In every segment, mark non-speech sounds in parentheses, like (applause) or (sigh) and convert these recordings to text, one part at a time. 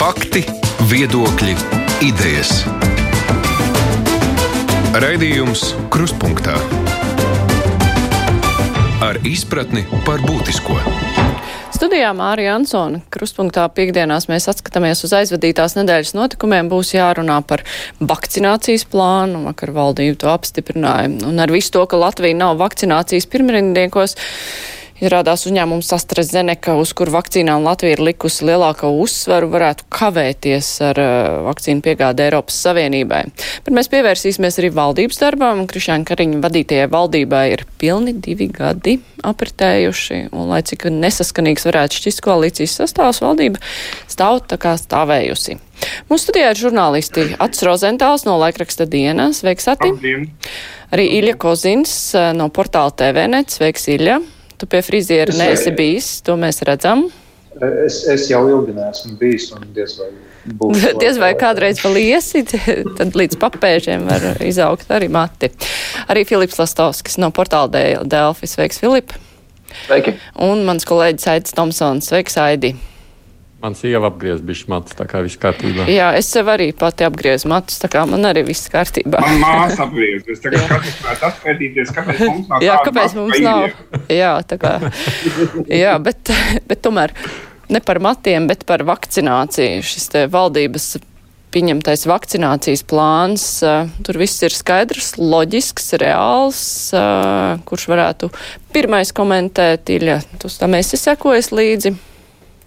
Fakti, viedokļi, idejas. Raidījums Krustpunktā ar izpratni par būtisko. Studijā Mārija Ansona. Krustpunktā piekdienās mēs atskatāmies uz aizvadītās nedēļas notikumiem. Būs jārunā par vakcinācijas plānu, vakar valdība to apstiprināja. Un ar visu to, ka Latvija nav vakcinācijas pirmrindniekos, Izrādās uzņēmums AstraZeneca, uz kur vakcīnām Latvija ir likusi lielāko uzsvaru, varētu kavēties ar uh, vakcīnu piegādi Eiropas Savienībai. Bet mēs pievērsīsimies arī valdības darbām. Krišāna Kariņa vadītajai valdībai ir pilni divi gadi apritējuši, un lai cik nesaskanīgs varētu šķist koalīcijas sastāvs, valdība stāv tā kā stāvējusi. Mūsu studijā ir žurnālisti Ats Rozentāls no laikraksta dienas. Sveiks, Ati! Labdien. Arī Ilja Kozins uh, no portāla TVNet. Sveiks, Ilja! Tu pie friziera neesi bijis, to mēs redzam. Es, es jau ilgi neesmu bijis un diez vai būs. (laughs) diez vai kādreiz vēl iesit, (laughs) tad līdz papēžiem var izaugt arī mati. Arī Filips Lastovskis no portāla Delfi. Sveiks, Filip! Sveiki! Un mans kolēģis Aidis Tomsons. Sveiks, Aidi! Man sieva apgriez bišķi matus, tā kā viss kārtībā. Jā, es sev arī pati apgriezu matus, tā kā man arī viss kārtībā. Man māsa apgriez, es tagad katrs varētu atskaitīties, kāpēc mums nav. Jā, kāpēc mums nav. Jā, tā kā, jā, bet, bet tomēr ne par matiem, bet par vakcināciju. Šis te valdības pieņemtais vakcinācijas plāns, tur viss ir skaidrs, loģisks, reāls, kurš varētu pirmais komentēt, Ilja, tu tam esi sekojis līdzi.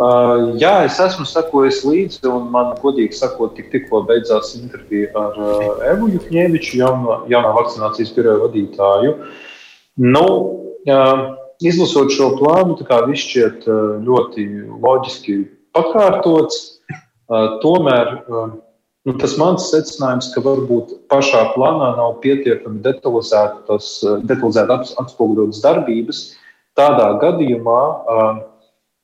Uh, jā, es esmu sekojis līdzi, un man, godīgi sakot, tik, tikko beidzās intervija ar uh, Evu Juhņēviču, jauno, jaunā vakcinācijas biroja vadītāju. Nu, uh, izlasot šo plānu, viss šķiet uh, ļoti loģiski pakārtots. Uh, tomēr uh, nu, tas mans secinājums, ka varbūt pašā plānā nav pietiekami detalizētas, detalizēti atspoguļotas darbības, tādā gadījumā uh,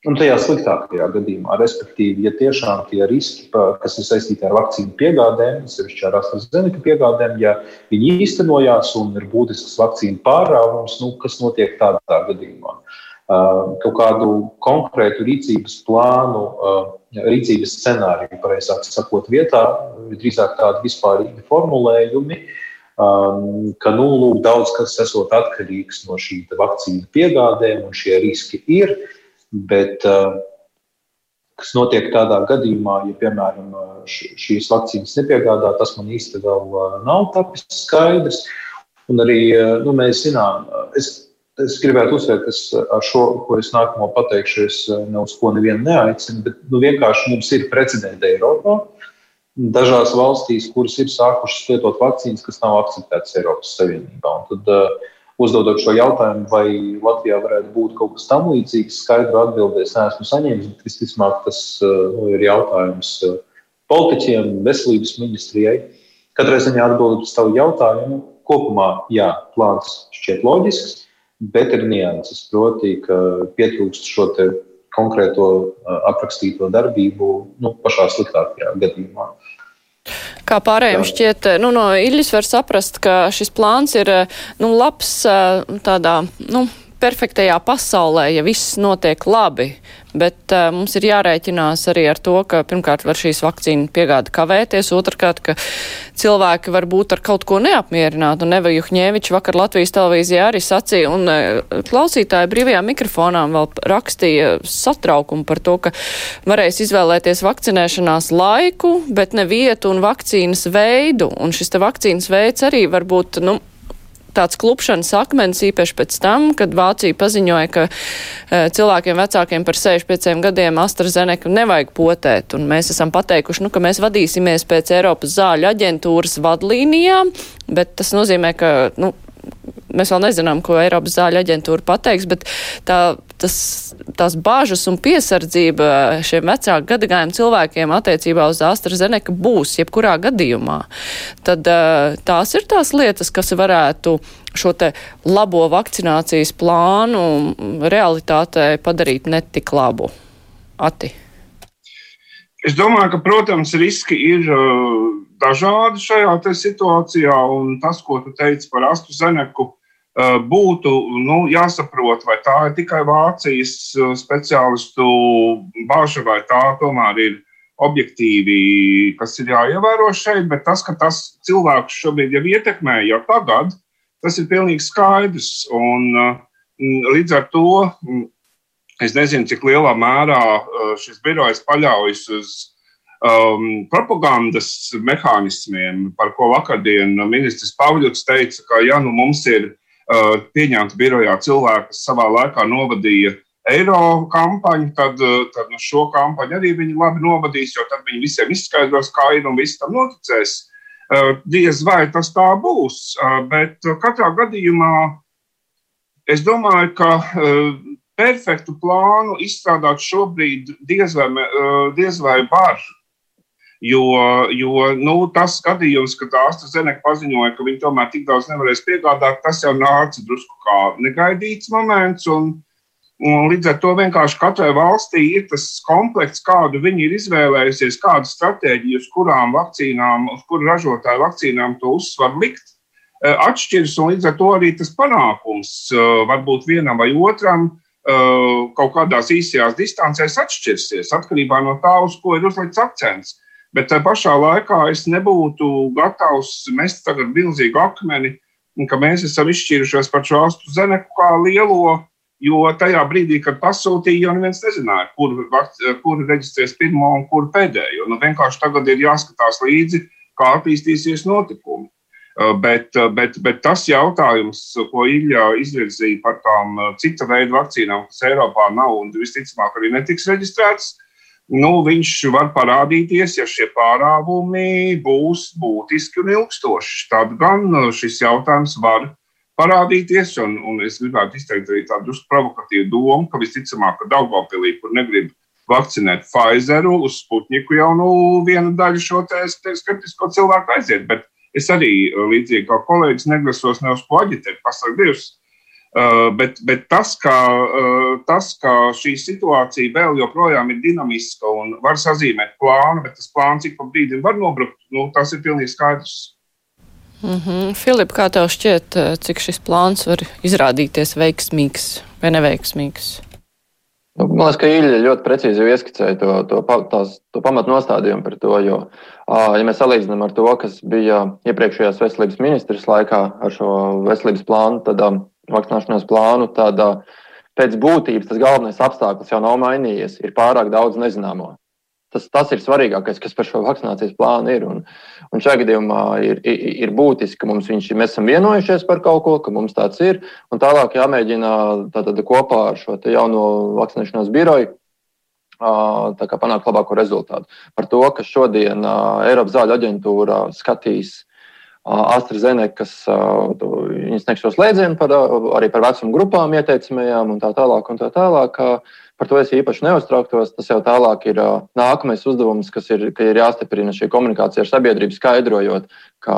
Un tajā sliktākajā gadījumā, respektīvi, ja tiešām tie riski, kas ir saistīti ar vakcīnu piegādēm, sevišķi ar AstraZeneca piegādēm, ja viņi īstenojās un ir būtisks vakcīnu pārrāvums, nu, kas notiek tādā gadījumā? Kaut kādu konkrētu rīcības plānu, rīcības scenāriju, pareizāk sakot, vietā, drīzāk tādi vispārīgi formulējumi, ka nu, lūk, daudz kas esot atkarīgs no šīm vakcīnu piegādēm, un šie riski ir. Bet uh, kas notiek tādā gadījumā, ja, piemēram, šīs vakcīnas nepiegādā, tas man īsti vēl uh, nav tapis skaidrs. Un arī uh, nu, mēs zinām, es, es gribētu uzsvērt, ka ar šo, ko es nākamo pateikšu, es ne uz ko nevienu neaicinu, bet nu, vienkārši mums ir precedenti Eiropā. Dažās valstīs, kuras ir sākušas lietot vakcīnas, kas nav akceptētas Eiropas Savienībā. Un tad, uh, uzdodot šo jautājumu, vai Latvijā varētu būt kaut kas tam līdzīgs, skaidru atbildēs neesmu saņēmis. Visticamāk, tas nu, ir jautājums uh, politiķiem, veselības ministrijai. Katrā ziņā atbildot uz tavu jautājumu, kopumā, jā, plāns šķiet loģisks, bet ir nianses. Proti, ka pietrūkst šo konkrēto uh, aprakstīto darbību nu, pašā sliktākajā gadījumā. Kā pārējiem šķiet, nu, no Iļas var saprast, ka šis plāns ir, nu, labs tādā, nu, perfektajā pasaulē, ja viss notiek labi, bet uh, mums ir jārēķinās arī ar to, ka pirmkārt var šīs vakcīnu piegāda kavēties, otrkārt, ka cilvēki var būt ar kaut ko neapmierināti. Un Eva Juhņēviča vakar Latvijas televīzijā arī sacīja, un uh, klausītāji brīvajā mikrofonā vēl rakstīja satraukumu par to, ka varēs izvēlēties vakcinēšanās laiku, bet ne vietu un vakcīnas veidu. Un šis te vakcīnas veids arī var būt, nu, tāds klupšanas akmens, īpaši pēc tam, kad Vācija paziņoja, ka e, cilvēkiem vecākiem par 65 gadiem AstraZeneca nevajag potēt, un mēs esam pateikuši, nu, ka mēs vadīsimies pēc Eiropas zāļu aģentūras vadlīnijām, bet tas nozīmē, ka, nu, mēs vēl nezinām, ko Eiropas zāļu aģentūra pateiks, bet tā, tas, tās bāžas un piesardzība šiem vecāku gadagājumu cilvēkiem attiecībā uz AstraZeneca būs jebkurā gadījumā. Tad tās ir tās lietas, kas varētu šo te labo vakcinācijas plānu realitātē padarīt netik labu. Ati. Es domāju, ka, protams, riski ir uh, dažādi šajā situācijā, un tas, ko tu teici par uh, būtu nu, jāsaprot, vai tā ir tikai Vācijas speciālistu bažas, vai tā tomēr ir objektīvi, kas ir jāievēro šeit, bet tas, ka tas cilvēks šobrīd jau ietekmē jau tagad, tas ir pilnīgi skaidrs. Un, līdz ar to es nezinu, cik lielā mērā šis birojs paļaujas uz um, propagandas mehānismiem, par ko vakardien ministrs Pavļots teica, ka ja nu mums ir uh, pieņemti birojā cilvēki, kas savā laikā novadīja eiro kampaņu, tad, eh, tad nu, šo kampaņu arī viņi labi novadīs, jo tad viņi visiem izskaidros, kā ir un viss tam noticēs. Eh, diez vai tas tā būs, eh, bet katrā gadījumā es domāju, ka perfektu plānu izstrādāt šobrīd diez vai, diez vai var. Jo, jo nu, tas gadījums, ka tā AstraZeneca paziņoja, ka viņi tomēr tik daudz nevarēs piegādāt, tas jau nāca drusku kā negaidīts moments. Un, Un līdz ar to vienkārši katrai valstī ir tas komplekts, kādu viņi ir izvēlējusies, kādu stratēģiju, uz kurām vakcīnām, uz kuru ražotāju vakcīnām to uzsver likt, eh, atšķiras. Un līdz ar to arī tas panākums eh, varbūt vienam vai otram eh, kaut kādās īsajās distancēs atšķirsies atkarībā no tā, uz ko ir uzlikts akcents. Bet tajā pašā laikā es nebūtu gatavs mest tagad milzīgu akmeni, ka mēs esam izšķīrušies par šo austu zeneku kā lielo Jo tajā brīdī, kad pasūtīja, jau neviens nezināja, kur, kur reģistrēs pirmo un kur pēdējo. Nu, vienkārši tagad ir jāskatās līdzi, kā attīstīsies notikumi. Uh, bet, uh, bet, bet tas jautājums, ko Ilja izvirzīja par tām uh, cita veida vakcīnām, kas Eiropā nav un visticamāk arī netiks reģistrētas, nu, viņš var parādīties, ja šie pārāvumi būs būtiski un ilgstoši. Tad gan šis jautājums var parādīties. Un, un es gribētu izteikt arī tādu provokatīvu domu, ka visticamāk, ka Daugopilī, kur negrib vakcinēt Pfizeru, uz Sputniku jau nu, viena daļa šo skeptisko cilvēku aiziet. Bet es arī līdzīgi kā kolēģis negrasos ne uz ko aģitēt, pasak Dievs. Uh, bet, bet tas, ka, uh, tas, ka šī situācija vēl joprojām ir dinamiska un var sazīmēt plānu, bet tas plāns ik pa brīdim var nobrukt, nu, tas ir pilnīgi skaidrs. Mm -hmm. Filip, kā tev šķiet, eh, cik šis plāns var izrādīties veiksmīgs vai neveiksmīgs? Nu, man liekas, ka Ilja ļoti precīzi ieskicēja to, to, tās, to pamatnostādījumu par to, jo, ja mēs salīdzinām ar to, kas bija iepriekšējās veselības ministrs laikā ar šo veselības plānu, tad vakcināšanās plānu, tad pēc būtības tas galvenais apstākļus jau nav mainījies. Ir pārāk daudz nezināmo. Tas, tas ir svarīgākais, kas par šo vakcinācijas plānu ir. Un, un šajā gadījumā ir, ir, ir būtiski, ka mums viņš, mēs esam vienojušies par kaut ko, ka mums tāds ir. Tālāk jāmēģina tātad, kopā ar šo jauno vakcinēšanās biroju panākt labāko rezultātu. Par to, ka šodien Eiropas zāļu aģentūra skatīs AstraZeneca, kas sniegs šo slēdzienu par, arī par vecumu grupām, ieteicamajām un tā tālāk. Un tā tālāk Par to es īpaši neuztrauktos. Tas jau tālāk ir nākamais uzdevums, kas ir, ir jāstiprina šī komunikācija ar sabiedrību, skaidrojot, ka,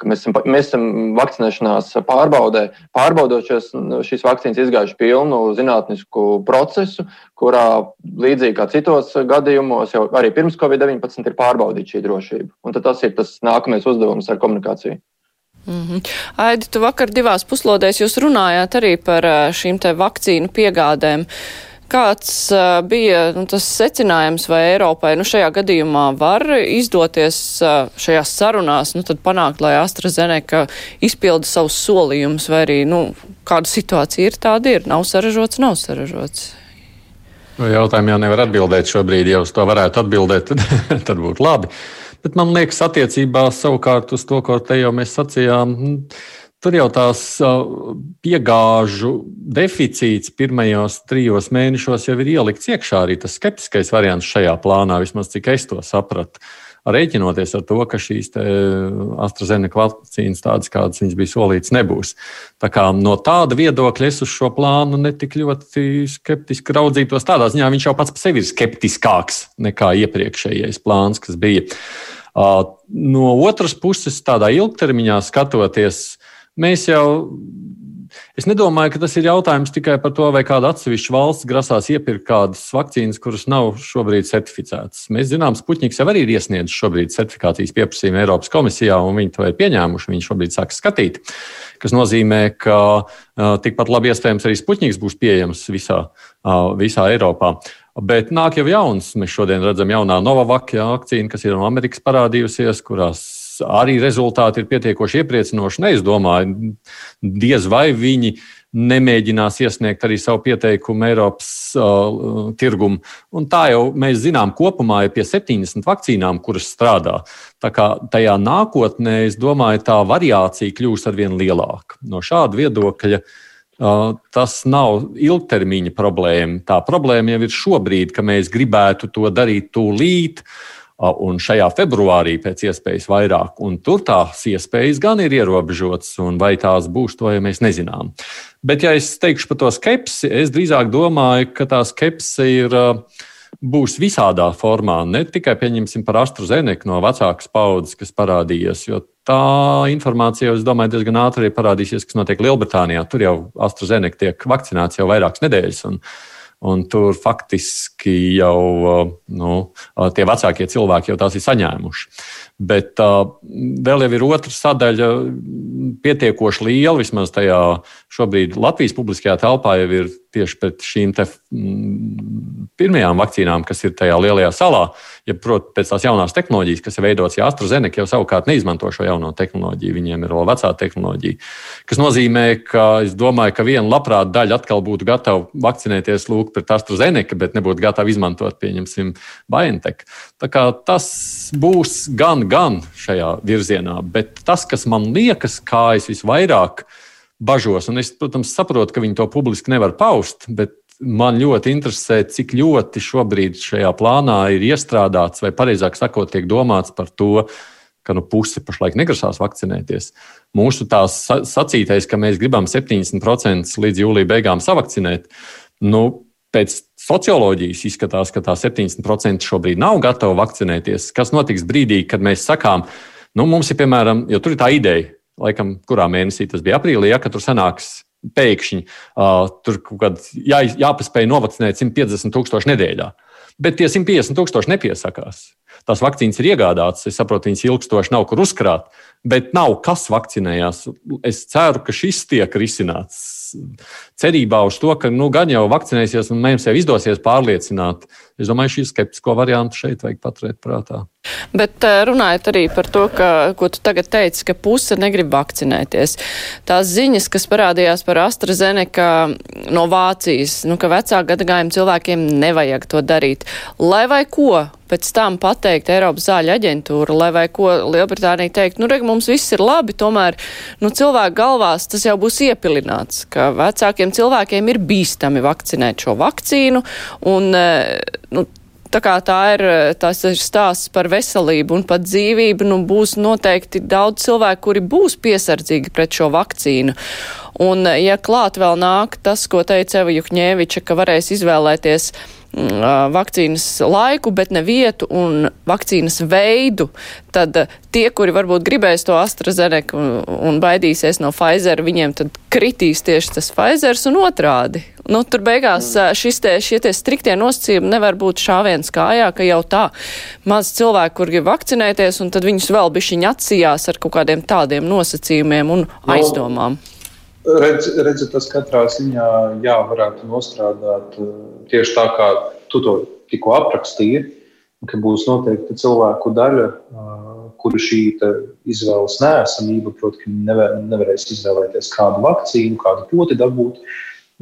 ka mēs, esam, mēs esam vakcinēšanās pārbaudē, pārbaudot šīs, šīs vakcīnas izgājuši pilnu zinātnisku procesu, kurā līdzīgi kā citos gadījumos, jau arī pirms Covid-19 ir pārbaudīta šī drošība. Un tas ir tas nākamais uzdevums ar komunikāciju. Mm -hmm. Aidi, tu vakar divās puslodēs jūs runājāt arī par šīm te vakcīnu piegādēm. Uh, Kāds uh, bija nu, tas secinājums, vai Eiropai nu, šajā gadījumā var izdoties uh, šajās sarunās nu, panākt, lai AstraZeneca izpilda savus solījumus, vai arī nu, kāda situācija ir tāda ir? Nav saražots, nav saražots. No jautājumu jau nevar atbildēt šobrīd, ja uz to varētu atbildēt, tad, (laughs) tad būtu labi. Bet man liekas, attiecībā savukārt uz to, ko te jau mēs sacījām. Tur jau tās piegāžu deficīts pirmajos trijos mēnešos jau ir ielikts iekšā arī tas skeptiskais variants šajā plānā, vismaz cik es to sapratu. Rēķinoties ar to, ka šīs AstraZeneca vakcīnas, tādas kādas viņas bija solītas, nebūs. Tā kā no tāda viedokļa es uz šo plānu netik ļoti skeptiski raudzītos. Tādā ziņā viņš jau pats par sevi ir skeptiskāks nekā iepriekšējais plāns, kas bija. No otras puses, tādā ilgtermiņā skatoties, Mēs jau Es nedomāju, ka tas ir jautājums tikai par to, vai kāda atsevišķa valsts grasās iepirkt kādas vakcīnas, kuras nav šobrīd certificētas. Mēs zinām, Sputniks jau arī ir iesniedzis šobrīd certifikācijas pieprasījumu Eiropas komisijā, un viņi to ir pieņēmuši. Viņi šobrīd sāk skatīt, kas nozīmē, ka uh, tikpat labi iespējams arī Sputniks būs pieejams visā, uh, visā Eiropā. Bet nāk jau jauns. Mēs šodien redzam jaunā Novavac vakcīnu, kas ir no Amerikas parādījusies, kurās arī rezultāti ir pietiekoši iepriecinoši. Ne, es domāju, diez vai viņi nemēģinās iesniegt arī savu pieteikumu Eiropas uh, tirgumu. Un tā jau mēs zinām, kopumā ir pie 70 vakcīnām, kuras strādā. Tā kā tajā nākotnē, es domāju, tā variācija kļūs ar vien lielāka. No šāda viedokļa uh, tas nav ilgtermiņa problēma. Tā problēma jau ir šobrīd, ka mēs gribētu to darīt tūlīt. Uh, un šajā februārī pēc iespējas vairāk. Un tur tās iespējas gan ir ierobežotas, un vai tās būs, to jau mēs nezinām. Bet, ja es teikšu par to skepsi, es drīzāk domāju, ka tā skepse ir. Būs visādā formā, ne tikai pieņemsim par AstraZeneca no vecākas paudzes, kas parādījies, jo tā informācija, es domāju, diezgan ātri parādīsies, kas notiek Lielbritānijā. Tur jau AstraZeneca tiek vakcinēts jau vairākas nedēļas. Un, Un tur faktiski jau uh, nu, tie vecākie cilvēki jau tās ir saņēmuši. Bet vēl jau ir otra sadaļa, pietiekoši liela, vismaz tajā šobrīd Latvijas publiskajā telpā jau ir tieši pret šīm te, mm, pirmajām vakcīnām, kas ir tajā lielajā salā, ja proti, pēc tās jaunās tehnoloģijas, kas ir veidotas, ja AstraZeneca jau savukārt neizmanto šo jauno tehnoloģiju, viņiem ir vēl vecā tehnoloģija. Tas nozīmē, ka es domāju, ka viena labprāt daļa atkal būtu gatava vakcinēties lūk pret AstraZeneca, bet nebūtu gatava izmantot, pieņemsim, BioNTech. Tā kā tas būs gan, gan šajā virzienā, bet tas, kas man liekas, kā es visvairāk bažos. Un es, protams, saprotu, ka viņi to publiski nevar paust, bet man ļoti interesē, cik ļoti šobrīd šajā plānā ir iestrādāts, vai precīzāk sakot, tiek domāts par to, ka nu, puse pašlaik negrasās vakcinēties. Mūsu tās sacītais, ka mēs gribam 70% līdz jūlijā beigām savakcinēt, nu, pēc socioloģijas izskatās, ka tā 70% šobrīd nav gatava vakcinēties. Kas notiks brīdī, kad mēs sakām, nu, mums ir piemēram, jo tur ir tā ideja, laikam, kurā mēnesī tas bija aprīlī, ja, tur sanāks pēkšņi uh, tur kaut kad jā, jāpaspēj novakcinēt 150 tūkstoši nedēļā. Bet tie 150 tūkstoši nepiesakās. Tās vakcīnas ir iegādātas, es saprotu, viņas ilgstoši nav kur uzkrāt, bet nav kas vakcinējās. Es ceru, ka šis tiek risināts cerībā uz to, ka nu, gan jau vakcinēsies un mums jau izdosies pārliecināt. Es domāju, šī skeptisko variantu šeit vajag paturēt prātā. Bet eh, runājot arī par to, ka, ko tu tagad teici, ka puse negrib vakcinēties. Tās ziņas, kas parādījās par AstraZeneca no Vācijas, nu, ka vecā gadagājuma cilvēkiem nevajag to darīt. Lai vai ko pēc tam pateikt Eiropas zāļu aģentūra, lai vai ko Lielbritānija teikt, nu, reg, mums viss ir labi, tomēr, nu, cilvēku galvās tas jau būs iepilināts, ka vecākiem cilvēkiem ir bīstami vakcinēt šo vakcīnu, un, eh, nu, tā tā ir, tas ir stāsts par veselību un pat dzīvību, nu būs noteikti daudz cilvēku, kuri būs piesardzīgi pret šo vakcīnu. Un, ja klāt vēl nāk tas, ko teica Eva Juhņēviča, ka varēs izvēlēties vakcīnas laiku, bet ne vietu un vakcīnas veidu, tad tie, kuri varbūt gribēs to AstraZeneca un, un baidīsies no Pfizer, viņiem tad kritīs tieši tas Pfizers un otrādi. Nu, tur beigās šis te, šie te striktie nosacījumi nevar būt šāviens kājā, ka jau tā maz cilvēku, kur grib vakcinēties, un tad viņus vēl bišķiņi atsījās ar kaut kādiem tādiem nosacījumiem un nu, aizdomām. No. Redz, redzi, tas katrā ziņā jā, varētu nostrādāt eh, tieši tā, kā tu to tikko aprakstīji, ka būs noteikti cilvēku daļa, eh, kuru šī izvēles nēsamība, proti, ka nevar, nevarēs izvēlēties kādu vakcīnu, kādu poti dabūt,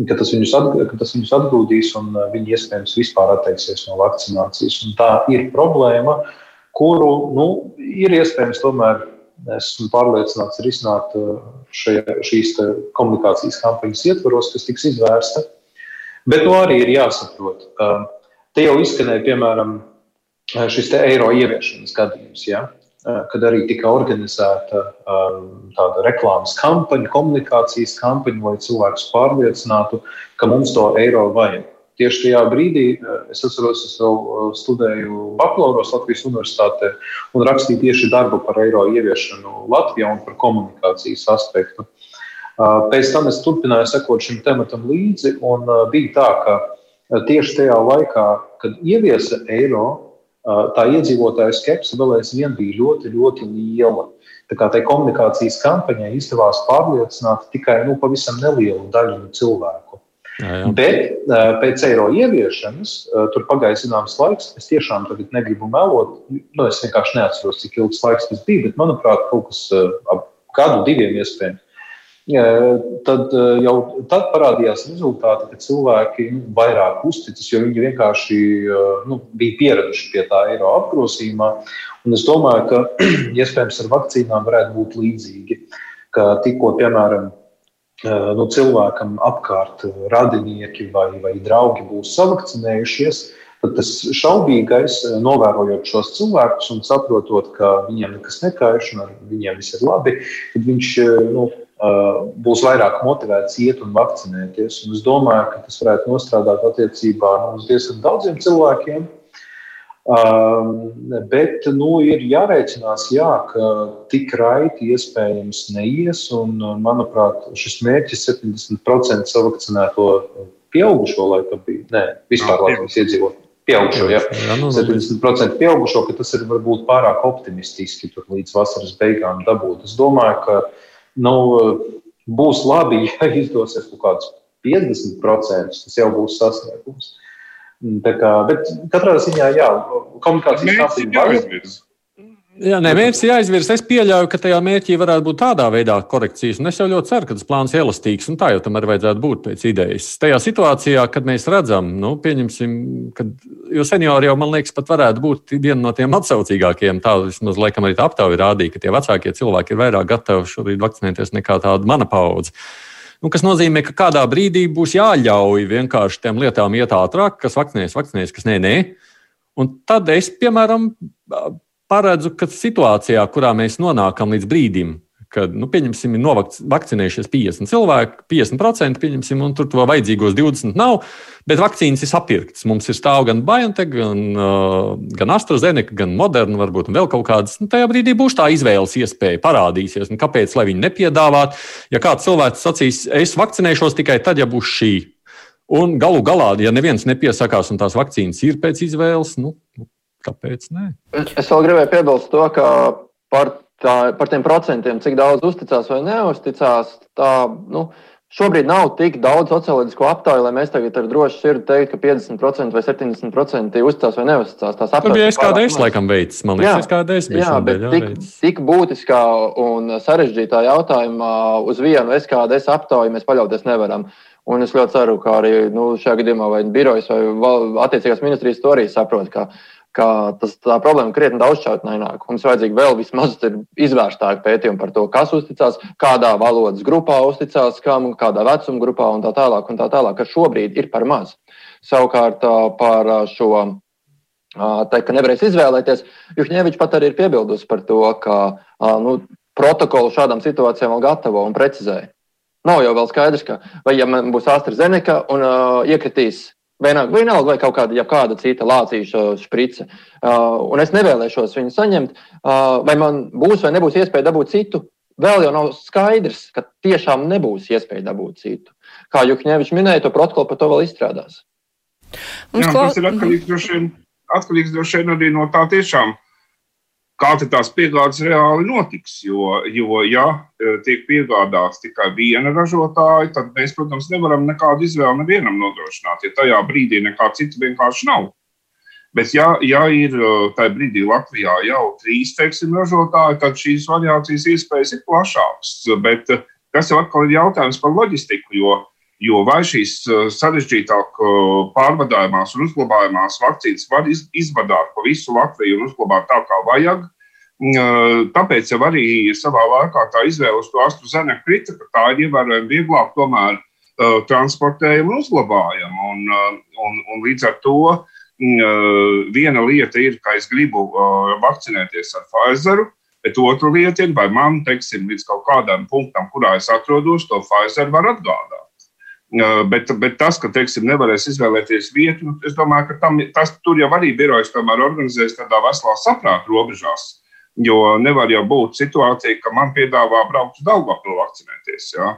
ka tas viņus, at, ka tas viņus atgrūdīs un eh, viņi iespējams vispār atteiksies no vakcinācijas. Un tā ir problēma, kuru nu, ir iespējams tomēr esmu pārliecināts risināt uh, šajā, šīs komunikācijas kampaņas ietvaros, kas tiks izvērsta. Bet nu, arī ir jāsaprot, te jau izskanēja, piemēram, šis eiro ieviešanas gadījums, ja? kad arī tika organizēta tāda reklāmas kampaņa, komunikācijas kampaņa, lai cilvēkus pārliecinātu, ka mums to eiro vajag. Tieši tajā brīdī eh, es atceros, es vēl eh, studēju bakalauros Latvijas universitātē un rakstīju tieši darbu par eiro ieviešanu Latvijā un par komunikācijas aspektu. Eh, pēc tam es turpināju sekot šim tematam līdzi, un bija tā, ka tieši tajā laikā, kad ieviesa eiro, tā iedzīvotāju skepse vēl aizvien bija ļoti, ļoti liela. Tā kā tai komunikācijas kampaņai izdevās pārliecināt tikai nu, pavisam nelielu daļu no cilvēku. Jā, jā. Bet pēc eiro ieviešanas tur pagāja zināms laiks. Es tiešām negribu melot. Nu, es vienkārši neatceros, cik ilgs laiks tas bija, bet manuprāt, kaut kas ap gadu, diviem iespējams. Tad jau tad parādījās rezultāti, ka cilvēki nu, vairāk uzticas, jo viņi vienkārši nu, bija pieraduši pie tā eiro apgrozījumā. Un es domāju, ka (clears throat) iespējams ar vakcīnām varētu būt līdzīgi. Ka tikko, piemēram, nu, cilvēkam apkārt radinieki vai, vai draugi būs savakcinējušies, tad tas šaubīgais, novērojot šos cilvēkus un saprotot, ka viņiem nekas nekaiš un ar viņiem viss ir labi, tad viņš nu, būs vairāk motivēts iet un vakcinēties. Un es domāju, ka tas varētu nostrādāt attiecībā nu, uz diezgan daudziem cilvēkiem. Um, bet nu, ir jārēķinās, jā, ka tik raiti iespējams neies. Un, manuprāt, šis mērķis 70% savakcinēto pieaugušo laikam bija. Nē, vispār Latvijas iedzīvotāju. Pieaugušo, jā, jā, nu, 70% pieaugušo, ka tas ir varbūt pārāk optimistiski līdz vasaras beigām dabūt. Es domāju, ka nu, būs labi, (laughs) ja izdosies kaut kāds 50%. Tas jau būs sasniegums. Tā kā, bet katrā ziņā, jā, komunikācijas kārtība vajag. Jā, nē, mērķis ir jāizvirza. Es pieļauju, ka tajā mērķī varētu būt tādā veidā korekcijas. Un es jau ļoti ceru, ka tas plāns ir elastīgs. Tā jau tam arī vajadzētu būt pēc idejas. Tajā situācijā, kad mēs redzam, nu, pieņemsim, kad, jo seniori jau, man liekas, pat varētu būt viena no tiem atsaucīgākajiem. Tā vismaz, laikam, arī tā aptauja rādīja, ka tie vecākie cilvēki ir vairāk gatavi šobrīd vakcinēties nekā tāda mana paudze. Nu, kas nozīmē, ka kādā brīdī būs jāļauj vienkārši tiem lietām iet ātrāk, kas vakcinēs, vakcinēs, kas nē, nē. Un tad es, piemēram, paredzu, ka situācijā, kurā mēs nonākam līdz brīdim, kad, nu, pieņemsim, ir novakcinējušies 50 cilvēki, 50%, pieņemsim, un tur to vajadzīgos 20 nav, bet vakcīnas ir sapirktas. Mums ir stāv gan BioNTech, gan, gan AstraZeneca, gan Moderna, varbūt vēl kaut kādas. Nu, tajā brīdī būs tā izvēles iespēja, parādīsies. Un kāpēc, lai viņi nepiedāvātu? Ja kāds cilvēks sacīs, es vakcinēšos tikai tad, ja būs šī. Un galu galā, ja neviens nepiesakās un tās vakcīnas ir pēc izvēles, nu, Kāpēc? Nē? Es vēl gribēju piebilst to, ka par, tā, par tiem procentiem, cik daudz uzticās vai neusticās, tā, nu, šobrīd nav tik daudz socioloģisko aptauju, lai mēs tagad ar drošu sirdi teiktu, ka 50% vai 70% uzticās vai neusticās. Tās aptaujas bija SKDS, laikam, veids. Man liekas, SKDS bija jā, bet tik, tik būtiskā un sarežģītā jautājumā uz vienu SKDS aptauju mēs paļauties nevaram. Un es ļoti ceru, ka arī nu, šajā gadījumā vai birojas vai attiecīgās ministrijas to arī saprot, ka ka tas, tā problēma krietni daudzšķautnāka. Mums vajadzīgi vēl vismaz izvērstāki pētījumi par to, kas uzticās, kādā valodas grupā uzticās, kam, kādā vecuma grupā un tā tālāk. Un tā tālāk kas šobrīd ir par maz. Savukārt par šo teikt, ka nevarēs izvēlēties, Juhņevičs pat arī ir piebildusi par to, ka nu, protokolu šādām situācijām vēl gatavo un precizē. Nav jau vēl skaidrs, ka vai ja būs AstraZeneca un uh, iekritīs Vienalga, vienalga vai kaut kāda, ja kāda cita lācīša šprice. Uh, un es nevēlēšos viņu saņemt, uh, vai man būs vai nebūs iespēja dabūt citu. Vēl jau nav skaidrs, ka tiešām nebūs iespēja dabūt citu. Kā Jukņevičs minēja, to protokolu par to vēl izstrādās. Jā, tas ir atkarīgs droši vien, atkarīgs droši vien arī no tā tiešām kā tās piegādes reāli notiks. Jo, jo ja e, tiek piegādāts tikai viena ražotāja, tad mēs, protams, nevaram nekādu izvēli nevienam nodrošināt, ja tajā brīdī nekā cita vienkārši nav. Bet, ja, ja ir e, tajā brīdī Latvijā jau trīs teiksim, ražotāji, tad šīs variācijas iespējas ir plašākas. Bet e, tas jau atkal ir jautājums par loģistiku, jo Jo vai šīs uh, sarežģītāk uh, pārvadājumās un uzglabājumās vakcīnas var izvadāt pa visu Latviju un uzglabāt tā, kā vajag, mm, uh, Tāpēc jau arī savā laikā tā izvēle uz to AstraZeneca krita, ka tā ir ievērojami vieglāk tomēr uh, transportējama un uzglabājama. Un, uh, un, un līdz ar to uh, viena lieta ir, ka es gribu vakcinēties ar Pfizeru, bet otra lieta ir, vai man, teiksim, līdz kaut kādam punktam, kurā es atrodos, to Pfizer var atgādāt. Bet, bet tas, ka teiksim, nevarēs izvēlēties vietu, nu, es domāju, ka tam, tas tur jau arī birojas tomēr organizēs tādā veselā saprāta robežās. Jo nevar jau būt situācija, ka man piedāvā braukt uz Dārgāju vakcinēties. Ja?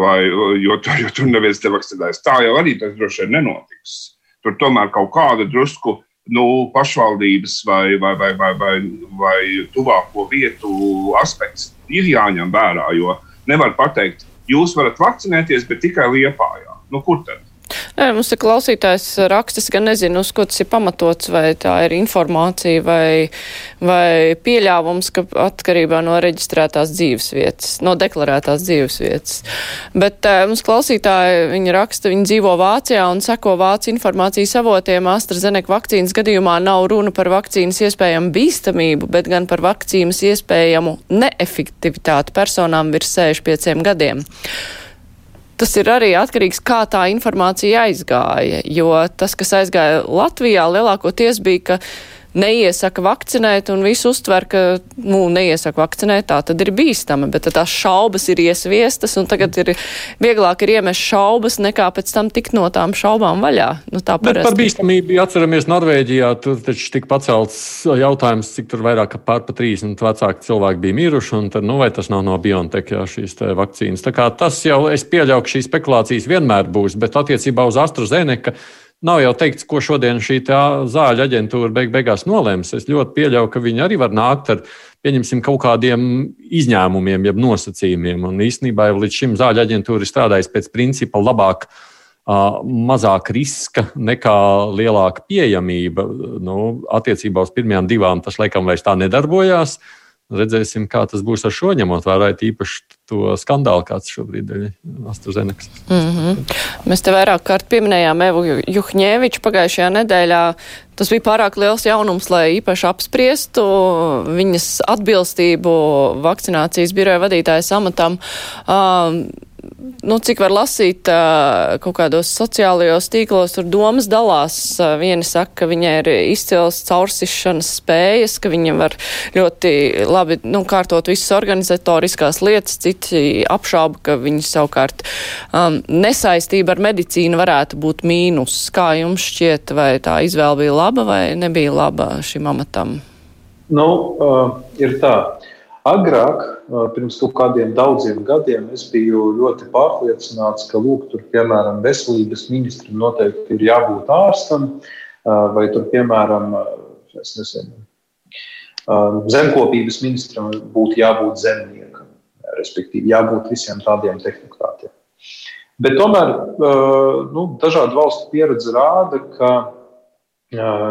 Vai, jo, tur, jo tur neviens te vakcinēs. Tā jau arī tas droši vien nenotiks. Tur tomēr kaut kāda drusku nu, pašvaldības vai, vai, vai, vai, vai, vai tuvāko vietu aspekts ir jāņem vērā. Jo nevar pateikt, jūs varat vakcinēties, bet tikai Liepājā. nu kur tad? Nē, mums ir klausītājs rakstis, gan nezinu, uz ko tas ir pamatots, vai tā ir informācija vai, vai pieļāvums, ka atkarībā no reģistrētās dzīves vietas, no deklarētās dzīves vietas. Bet uh, mums klausītāji, viņi raksta, viņi dzīvo Vācijā un seko Vācu informācijas avotiem. AstraZeneca vakcīnas gadījumā nav runa par vakcīnas iespējamu bīstamību, bet gan par vakcīnas iespējamu neefektivitāti personām virs 65 gadiem tas ir arī atkarīgs, kā tā informācija aizgāja. Jo tas, kas aizgāja Latvijā, lielākoties bija, ka neiesaka vakcinēt un visu uztver, ka, nu, neiesaka vakcinēt, tā tad ir bīstama, bet tās šaubas ir iesviestas un tagad ir vieglāk ir iemest šaubas nekā pēc tam tikt no tām šaubām vaļā. Nu, tā parasti. par bīstamību atceramies Norvēģijā, tur taču tika pacelts jautājums, cik tur vairāk pār pa 30 vecāki cilvēki bija miruši, un tad, nu, vai tas nav no BioNTech, jā, šīs vakcīnas. Tā kā tas jau, es pieļauju, ka šīs spekulācijas vienmēr būs, bet attiecībā uz AstraZeneca Nav jau teikts, ko šodien šī zāļu aģentūra beig beigās nolēms. Es ļoti pieļauju, ka viņi arī var nākt ar pieņemsim kaut kādiem izņēmumiem, jeb nosacījumiem. Un īstenībā jau līdz šim zāļu aģentūra ir strādājusi pēc principa labāk, mazāk riska nekā lielāka pieejamība. Nu, attiecībā uz pirmajām divām tas laikam vairs tā nedarbojās. Redzēsim, kā tas būs ar šo ņemot vērā īpaši to skandālu, kāds šobrīd ir AstraZeneca. Mm -hmm. Mēs te vairāk kārt pieminējām Evu Juhņēviču pagājušajā nedēļā. Tas bija pārāk liels jaunums, lai īpaši apspriestu viņas atbilstību vakcinācijas biroja vadītājas amatam. Um, nu, cik var lasīt kaut kādos sociālajos tīklos, tur domas dalās. Vieni saka, ka viņai ir izcils caursišanas spējas, ka viņa var ļoti labi nu, kārtot visas organizatoriskās lietas, citi apšauba, ka viņa savukārt um, nesaistība ar medicīnu varētu būt mīnus. Kā jums šķiet, vai tā izvēle bija laba vai nebija laba šim amatam? Nu, uh, ir tā. Agrāk, pirms kaut kādiem daudziem gadiem, es biju ļoti pārliecināts, ka, lūk, tur, piemēram, veselības ministram noteikti ir jābūt ārstam, vai tur, piemēram, nezinu, zemkopības ministram būtu jābūt zemniekam, respektīvi, jābūt visiem tādiem tehnokrātiem. Bet tomēr nu, dažādu valstu pieredze rāda, ka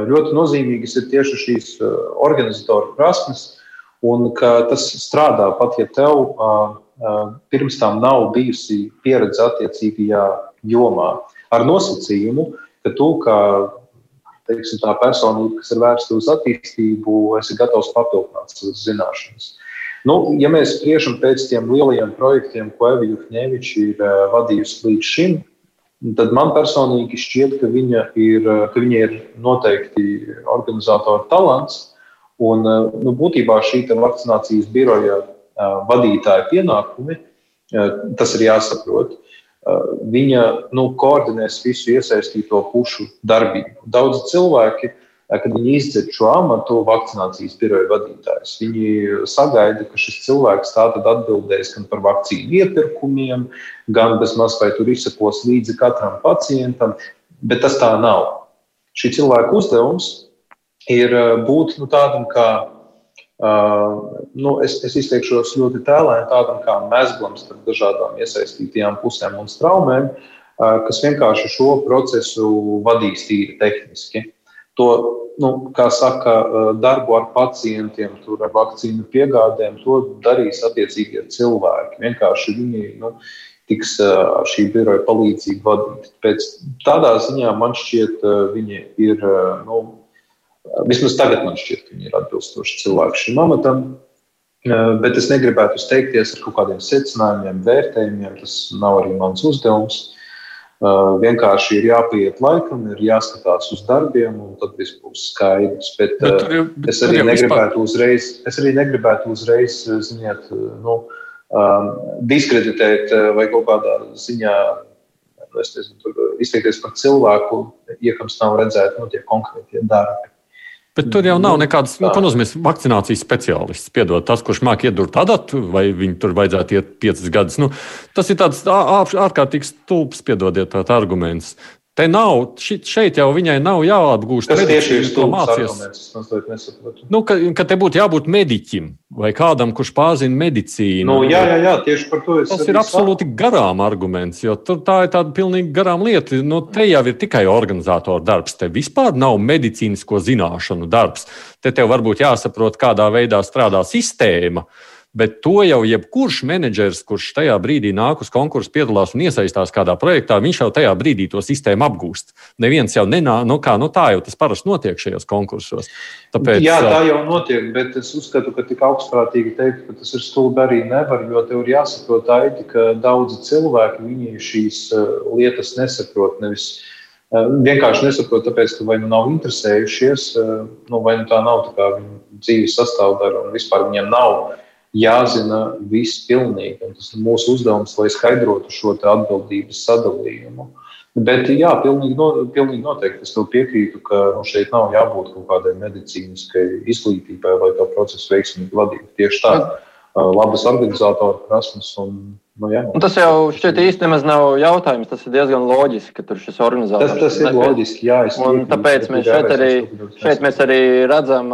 ļoti nozīmīgas ir tieši šīs organizatoru prasmes un ka tas strādā pat, ja tev pirms tam nav bijusi pieredze attiecīgajā jomā. Ar nosacījumu, ka tu kā teiksim, tā personība, kas ir vērsta uz attīstību, esi gatavs papildināt savas zināšanas. Nu, ja mēs spriežam pēc tiem lielajiem projektiem, ko Evija Juhņeviča ir vadījusi līdz šim, tad man personīgi šķiet, ka viņa ir, ka viņa ir noteikti organizatora talants. Un, eh, nu, būtībā šī vakcinācijas biroja eh, vadītāja pienākumi, eh, tas ir jāsaprot. Viņa nu, koordinēs visu iesaistīto pušu darbību. Daudz cilvēki, kad viņi izdzird šo amatu, vakcinācijas biroja vadītājs, viņi sagaida, ka šis cilvēks tātad atbildēs gan par vakcīnu iepirkumiem, gan bez maz vai tur izsakos līdzi katram pacientam, bet tas tā nav. Šī cilvēka uzdevums ir eh, būt nu, tādam kā, uh, nu, es, es izteikšos ļoti tēlēni, tādam kā mezglam starp dažādām iesaistītajām pusēm un straumēm, uh, kas vienkārši šo procesu vadīs tīri tehniski. To, nu, kā saka, darbu ar pacientiem, tur ar vakcīnu piegādēm, to darīs attiecīgie cilvēki. Vienkārši viņi nu, tiks ar šī biroja palīdzību vadīti. Pēc tādā ziņā man šķiet, viņi ir nu, Vismaz tagad man šķiet, ka viņi ir atbilstoši cilvēki šim amatam. Bet es negribētu izteikties ar kaut kādiem secinājumiem, vērtējumiem. Tas nav arī mans uzdevums. Vienkārši ir jāpieiet laikam, ir jāskatās uz darbiem, un tad viss būs skaidrs. Bet, bet, jau, bet es, arī negribētu uzreiz, es arī negribētu uzreiz, ziniet, nu, diskreditēt vai kaut kādā ziņā nu, nezinu, izteikties par cilvēku, iekams nav redzēti nu, tie konkrētie darbi. Bet tur jau nav nekādas, nu, ko nozīmē vakcinācijas speciālists. Piedod, tas, kurš māk iedurt adatu, vai viņu tur vajadzētu iet piecas gadus. Nu, tas ir tāds ārkārtīgi stulbs, piedodiet, tāds arguments. Te nav, šeit jau viņai nav jāapgūst. Tas tieši ir stulbs arguments, es mazliet nesaprotu. Nu, ka, ka te būtu jābūt mediķim vai kādam, kurš pārzina medicīnu. Nu, jā, jā, jā, tieši par to es Tas ir absolūti sāku. garām arguments, jo tur tā ir tāda pilnīgi garām lieta. Nu, te jau ir tikai organizatora darbs, te vispār nav medicīnisko zināšanu darbs. Te tev varbūt jāsaprot, kādā veidā strādā sistēma. Bet to jau jebkurš menedžers, kurš tajā brīdī nāk uz konkursu, piedalās un iesaistās kādā projektā, viņš jau tajā brīdī to sistēmu apgūst. Neviens jau nenāk, nu kā, nu tā jau tas parasti notiek šajos konkursos. Tāpēc, Jā, tā jau notiek, bet es uzskatu, ka tik augstprātīgi teikt, ka tas ir stulbi arī nevar, jo tev ir jāsaprot, Aidi, ka daudzi cilvēki šīs lietas nesaprot. Nevis, vienkārši nesaprot, tāpēc, ka vai nu nav interesējušies, nu, vai nu tā nav tā kā viņu dzīves sastāvdaļa un vispār viņiem nav jāzina viss pilnīgi. Un tas ir mūsu uzdevums, lai skaidrotu šo atbildības sadalījumu. Bet, jā, pilnīgi, no, pilnīgi noteikti es piekrītu, ka nu, šeit nav jābūt kaut kādai medicīniskai izglītībai, lai to procesu veiksmīgi vadītu. Tieši tā, labas organizatora prasmes un Nu, jā. un tas jau šķiet nemaz nav jautājums. Tas ir diezgan loģiski, ka tur šis organizators tas, tas ir loģiski. Jā, un tāpēc mēs šeit arī, šeit mēs arī redzam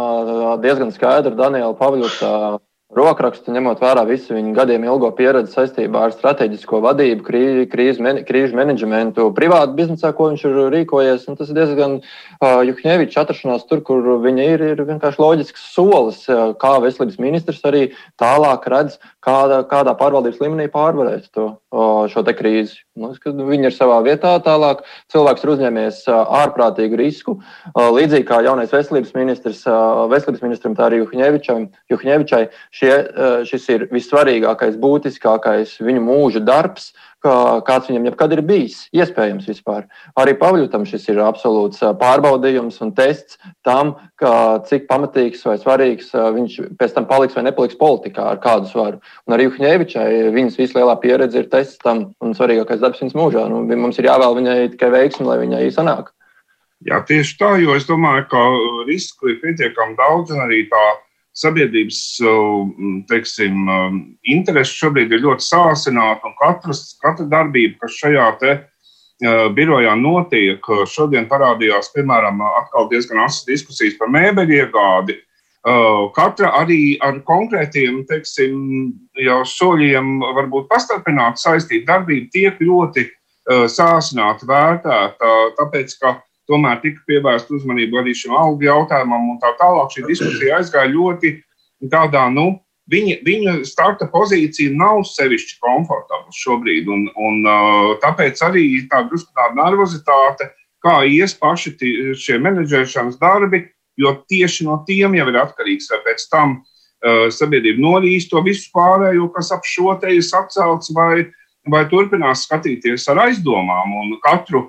diezgan skaidru Danielu Pavļuku rokrakstu, ņemot vērā visu viņa gadiem ilgo pieredzi saistībā ar strateģisko vadību, krīzi, men, krīžu menedžmentu, privātu biznesā, ko viņš ir rīkojies. Tas ir diezgan uh, Juhņevičs atrašanās tur, kur viņa ir, ir vienkārši loģisks solis, uh, kā veselības ministrs arī tālāk redz, kādā, kādā pārvaldības līmenī pārvarēt to, uh, šo krīzi. Nu, viņi ir savā vietā tālāk. Cilvēks ir uzņēmies ārprātīgu risku. Līdzīgi kā jaunais veselības ministrs, veselības ministram, tā arī Juhņevičai šie, šis ir vissvarīgākais, būtiskākais viņu mūža darbs, kāds viņam jebkad ir bijis. Iespējams, vispār. Arī Pavļutam šis ir absolūts pārbaudījums un tests tam, kā, cik pamatīgs vai svarīgs viņš pēc tam paliks vai nepaliks politikā ar kādu svaru. Un arī Juhņēvičai viņas vislielākā pieredze ir tests tam un svarīgākais darbs viņas mūžā. Nu, mums ir jāvēl viņai tikai veiksmi, lai viņai sanāk. Jā, tieši tā, jo es domāju, ka risku ir pietiekami daudz un arī tā sabiedrības teiksim, interesi šobrīd ir ļoti sāsināta, un katras, katra darbība, kas šajā te, uh, birojā notiek, šodien parādījās, piemēram, atkal diezgan asas diskusijas par mēbeļu iegādi. Uh, katra arī ar konkrētiem teiksim, soļiem, varbūt pastarpināta saistīta darbība, tiek ļoti uh, sāsināta, vērtēta, tāpēc ka tomēr tika pievērsta uzmanība arī šim algu jautājumam, un tā tālāk. Šī diskusija aizgāja ļoti tādā, nu, viņa, viņa starta pozīcija nav sevišķi komfortabla šobrīd, un, un tāpēc arī tā drusku tāda nervozitāte, kā ies paši šie menedžēšanas darbi, jo tieši no tiem jau ir atkarīgs, vai pēc tam uh, sabiedrība norīs to visu pārējo, kas ap šo te ir sacelts, vai, vai turpinās skatīties ar aizdomām un katru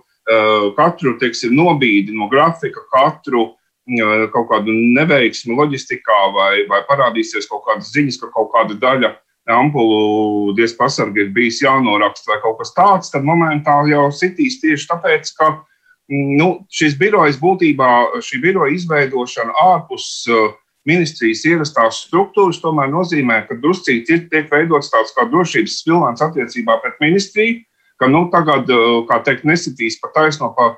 katru teiksim, nobīdi no grafika, katru eh, kaut kādu neveiksmi loģistikā, vai, vai parādīsies kaut kādas ziņas, ka kaut kāda daļa ampulu diez pasargi ir bijis jānoraksta vai kaut kas tāds, tad momentāli jau sitīs tieši tāpēc, ka mm, nu, šis birojs būtībā, šī biroja izveidošana ārpus uh, ministrijas ierastās struktūras tomēr nozīmē, ka druscīgi tiek veidots tāds kā drošības spilvens attiecībā pret ministriju, ka nu, tagad, kā teikt, nesitīs pa taisno pa,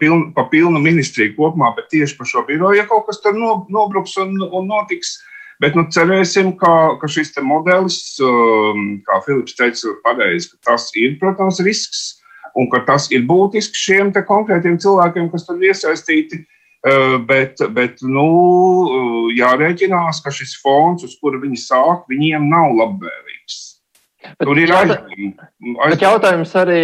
pilnu, pa pilnu ministriju kopumā, bet tieši par šo biroju, ja kaut kas tur no, nobruks un, un notiks. Bet nu, cerēsim, ka, ka šis modelis, kā Filips teica, pareizi, ka tas ir, protams, risks un ka tas ir būtisks šiem konkrētiem cilvēkiem, kas tur iesaistīti. Bet, bet nu, jārēķinās, ka šis fons, uz kura viņi sāk, viņiem nav labvēlīgs. Bet, Tur ir aizdomīgi. Bet jautājums arī,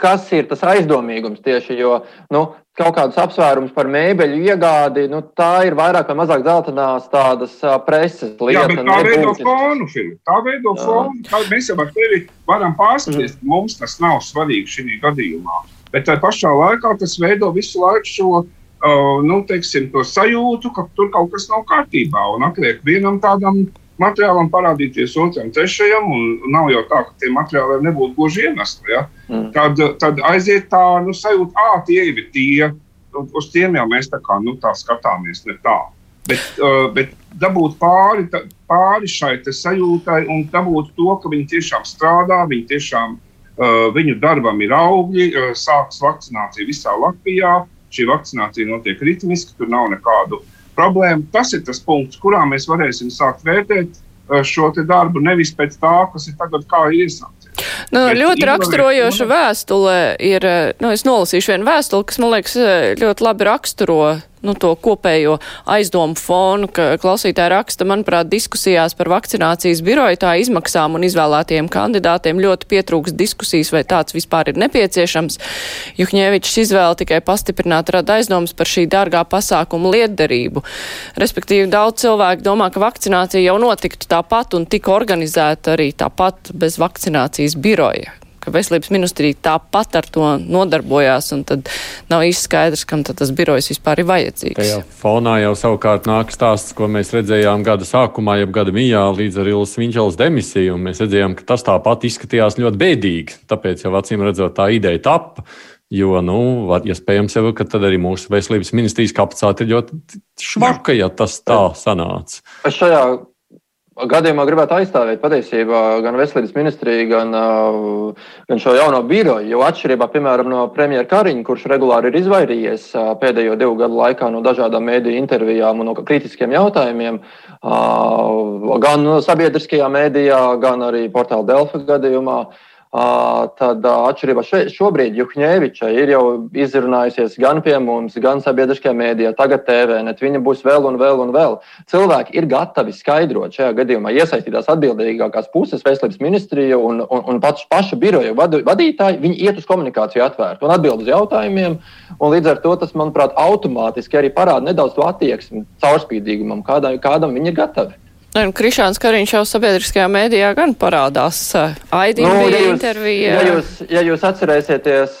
kas ir tas aizdomīgums tieši, jo nu, kaut kādus apsvērums par mēbeļu iegādi, nu, tā ir vairāk vai mazāk zeltainās tādas preses lietas. Tā veido fonu, Filip. Tā veido fonu. Tā mēs jau ar tevi varam pārskatīties, mm. mums tas nav svarīgi šī gadījumā. Bet tā pašā laikā tas veido visu laiku šo uh, nu, teiksim, sajūtu, ka tur kaut kas nav kārtībā un atliek vienam tādam materiālam parādīties otram, trešajam, un nav jau tā, ka tie materiāli nebūtu gluži iemesli. Ja? Mm. Tad, tad aiziet tā nu, sajūta, ah, tie ir tie, uz tiem jau mēs tā, kā, nu, tā skatāmies, ne tā. Bet, uh, bet dabūt pāri, tā, pāri šai sajūtai un dabūt to, ka viņi tiešām strādā, viņi tiešām Viņu darbam ir augļi, sākas vakcinācija visā Latvijā. Šī vakcinācija notiek ritmiski, tur nav nekādu problēmu. Tas ir tas punkts, kurā mēs varēsim sākt vērtēt šo darbu nevis pēc tā, kas ir tagad kā iesākts. Nu, Bet ļoti raksturojoša vēstule ir, nu, es nolasīšu vienu vēstuli, kas, man liekas, ļoti labi raksturo nu, to kopējo aizdomu fonu, ka klausītāji raksta, manuprāt, diskusijās par vakcinācijas biroju tā izmaksām un izvēlētajiem kandidātiem ļoti pietrūks diskusijas, vai tāds vispār ir nepieciešams. Juhņēvičs izvēle tikai pastiprināt rada aizdomas par šī dārgā pasākuma lietderību. Respektīvi, daudz cilvēku domā, ka vakcinācija jau notiktu tāpat un tika organizēta arī tāpat bez vakcinācijas biroja ka veselības ministrija tāpat ar to nodarbojās, un tad nav īsti skaidrs, kam tas birojs vispār ir vajadzīgs. Tajā fonā jau savukārt nāk stāsts, ko mēs redzējām gada sākumā, jeb gada mijā līdz ar Ilas Viņķelas demisiju, un mēs redzējām, ka tas tāpat izskatījās ļoti bēdīgi. Tāpēc jau acīm redzot, tā ideja tappa. Jo, nu, iespējams, ja jau, ka tad arī mūsu veselības ministrijas kapacitāte ir ļoti švaka, ja tas tā sanāca. Es šajā gadījumā gribētu aizstāvēt patiesībā gan veselības ministriju, gan, gan šo jauno biroju. Jo atšķirībā piemēram, no premjera Kariņa, kurš regulāri ir izvairījies pēdējo divu gadu laikā no dažādām mēdīju intervijām un no kritiskiem jautājumiem, gan sabiedriskajā mēdījā, gan arī portāla Delfa gadījumā tad atšķirībā šobrīd Juhņēviča ir jau izrunājusies gan pie mums, gan sabiedriskajā mēdījā, tagad TV, net viņa būs vēl un vēl un vēl. Cilvēki ir gatavi skaidrot šajā gadījumā iesaistītās atbildīgākās puses, veselības ministrija un, un, un pats paša biroja vadītāji, viņi iet uz komunikāciju atvērtu un atbild uz jautājumiem, un līdz ar to tas, manuprāt, automātiski arī parāda nedaudz to attieksmi caurspīdīgumam, kādam, kādam viņi ir gatavi. Krišāns Kariņš jau sabiedriskajā mēdījā gan parādās. Aidīna nu, bija ja jūs, intervija. Ja jūs, ja jūs atcerēsieties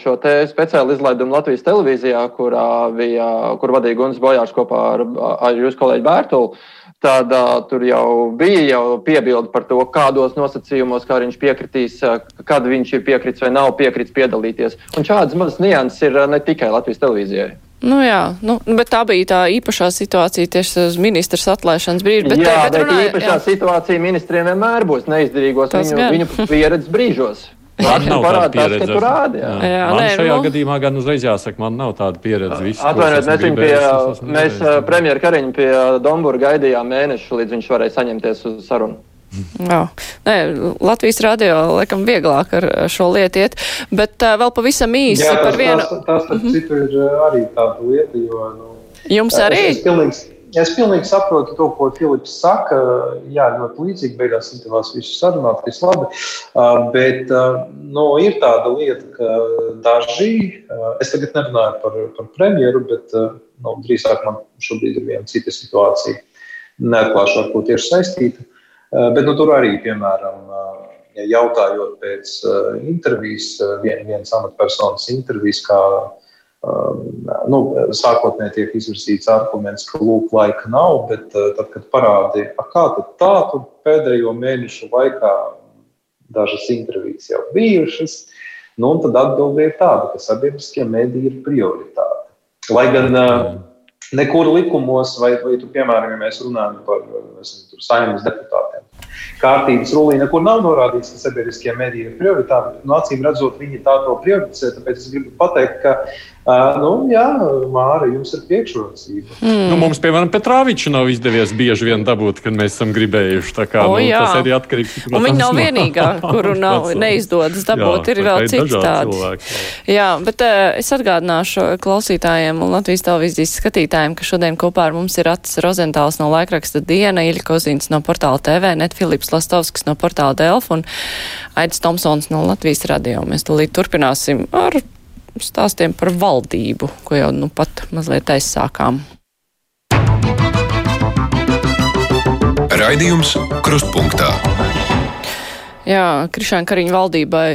šo te speciālu izlaidumu Latvijas televīzijā, kurā bija, kur vadīja Guns Bojārs kopā ar, ar jūsu kolēģi Bērtulu, tad tur jau bija jau piebildi par to, kādos nosacījumos kā viņš piekritīs, kad viņš ir piekritis vai nav piekritis piedalīties. Un šādas mazas nianses ir ne tikai Latvijas televīzijai. Nu jā, nu, bet tā bija tā īpašā situācija tieši uz ministrs atlaišanas brīdi. Bet, jā, bet, bet runāja, īpašā jā. situācija ministriem vienmēr būs neizdarīgos Tas viņu, gan. viņu pieredzes brīžos. Man (laughs) nav tāda pieredze. Tas, rādi, jā. Jā, man nē, šajā nu... gadījumā gan uzreiz jāsaka, man nav tāda pieredze. Atvainojiet, mēs pie, mēs premjeru Kariņu pie Dombura gaidījām mēnešu, līdz viņš varēja saņemties uz sarunu. Jā. Nē, Latvijas radio laikam vieglāk ar šo lietu iet, bet uh, vēl pavisam īsi Jā, par vienu. Tas, tas, tas mm -hmm. citu ir arī tāda lieta, jo. Nu, Jums arī? Es, es, pilnīgi, es pilnīgi saprotu to, ko Filips saka. Jā, ļoti līdzīgi beigās izdevās visu sarunāt, viss labi. Uh, bet uh, nu, ir tāda lieta, ka daži, uh, es tagad nerunāju par, par premjeru, bet nu, drīzāk man šobrīd ir viena cita situācija. Neatklāšu, ar ko tieši saistīta. Eh, bet nu, tur arī, piemēram, eh, jautājot pēc eh, intervijas, vien, vienas amatpersonas intervijas, kā nu, sākotnēji tiek izvirzīts arguments, ka lūk, laika nav, bet tad, kad parādīja, kā tad tā, tur pēdējo mēnešu laikā dažas intervijas jau bijušas, nu, tad atbilde ir tāda, ka sabiedriskie mediji ir prioritāte. Lai gan nekur likumos, vai, vai tu, piemēram, ja mēs runājam par saimnes deputātiem, kārtības rullī nekur nav norādīts, ka sabiedriskie mediji ir prioritāte. No nu, acīm redzot, viņi tā to prioritizē. Tāpēc es gribu pateikt, ka Uh, nu, jā, Māra, jums ir priekšrocība. Mm. Nu, mums, piemēram, Petrāviču nav izdevies bieži vien dabūt, kad mēs esam gribējuši. Kā, o, nu, tas arī atkarīgs no (laughs) tā. Viņa nav vienīgā, kuru nav neizdodas dabūt. Jā, ir vēl citi tādi. Cilvēki, jā. jā, bet uh, es atgādināšu klausītājiem un Latvijas televīzijas skatītājiem, ka šodien kopā ar mums ir Atis Rozentāls no laikraksta Diena, Iļa Kozīns no portāla TV, Net Filips Lastovskis no portāla Delf un Aidis Tomsons no Latvijas radio. Mēs tūlīt turpināsim ar stāstiem par valdību, ko jau nu pat mazliet aizsākām. Raidījums Krustpunktā. Jā, Krišāna Kariņa valdībai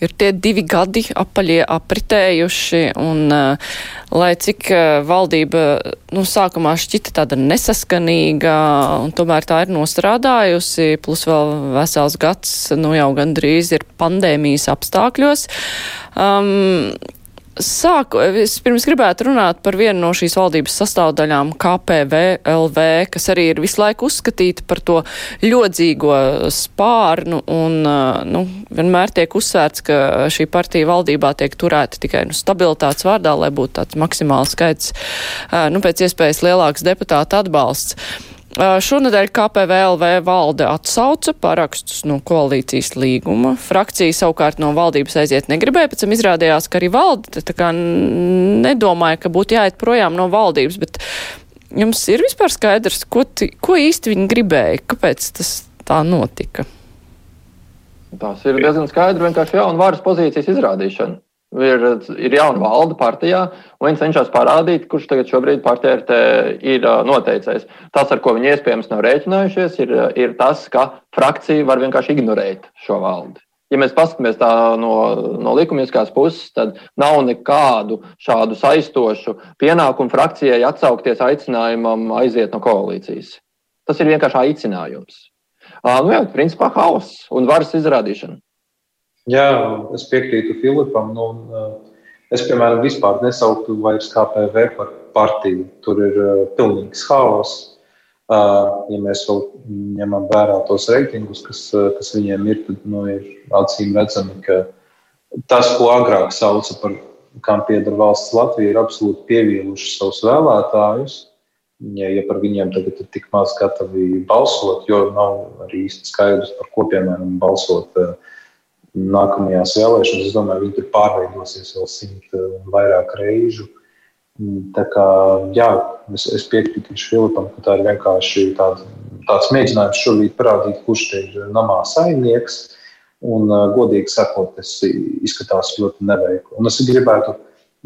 ir tie divi gadi apaļie apritējuši, un uh, lai cik uh, valdība, nu, sākumā šķita tāda nesaskanīga, un tomēr tā ir nostrādājusi, plus vēl vesels gads, nu, jau gandrīz ir pandēmijas apstākļos. Um, Sāku, es pirms gribētu runāt par vienu no šīs valdības sastāvdaļām, KPVLV, kas arī ir visu laiku uzskatīta par to ļodzīgo spārnu, un nu, vienmēr tiek uzsvērts, ka šī partija valdībā tiek turēta tikai nu, stabilitātes vārdā, lai būtu tāds maksimāls skaits, nu, pēc iespējas lielāks deputāta atbalsts. Šonadēļ KPVLV valde atsauca parakstus no koalīcijas līguma. Frakcija savukārt no valdības aiziet negribēja, pēc tam izrādījās, ka arī valde tā kā nedomāja, ka būtu jāiet projām no valdības, bet jums ir vispār skaidrs, ko, ko īsti viņi gribēja, kāpēc tas tā notika? Tas ir diezgan skaidri vienkārši jauna varas pozīcijas izrādīšana ir, ir jauna valde partijā, un viņi cenšas parādīt, kurš tagad šobrīd partijā ir, te, ir noteicējis. Tas, ar ko viņi iespējams nav rēķinājušies, ir, ir tas, ka frakcija var vienkārši ignorēt šo valdi. Ja mēs paskatāmies no, no likumiskās puses, tad nav nekādu šādu saistošu pienākumu frakcijai atsaukties aicinājumam aiziet no koalīcijas. Tas ir vienkārši aicinājums. Nu jā, principā hauss un varas izrādīšana. Jā, es piekrītu Filipam. Nu, es, piemēram, vispār nesauktu vairs KPV par partiju. Tur ir uh, pilnīgs haoss. Uh, ja mēs vēl ņemam vērā tos reitingus, kas, kas viņiem ir, tad nu, ir acīm redzami, ka tas, ko agrāk sauca par kam pieder valsts Latvija, ir absolūti pievīluši savus vēlētājus. Ja, ja par viņiem tagad ir tik maz gatavi balsot, jo nav arī īsti skaidrs, par ko, piemēram, balsot uh, nākamajās vēlēšanās. Es domāju, viņi tur pārveidosies vēl simt eh, vairāk reižu. Tā kā, jā, es, es piekrītu Filipam, ka tā ir vienkārši tāda, tāds mēģinājums šobrīd parādīt, kurš te ir namā saimnieks. Un, uh, godīgi sakot, tas izskatās ļoti neveikli. Un es gribētu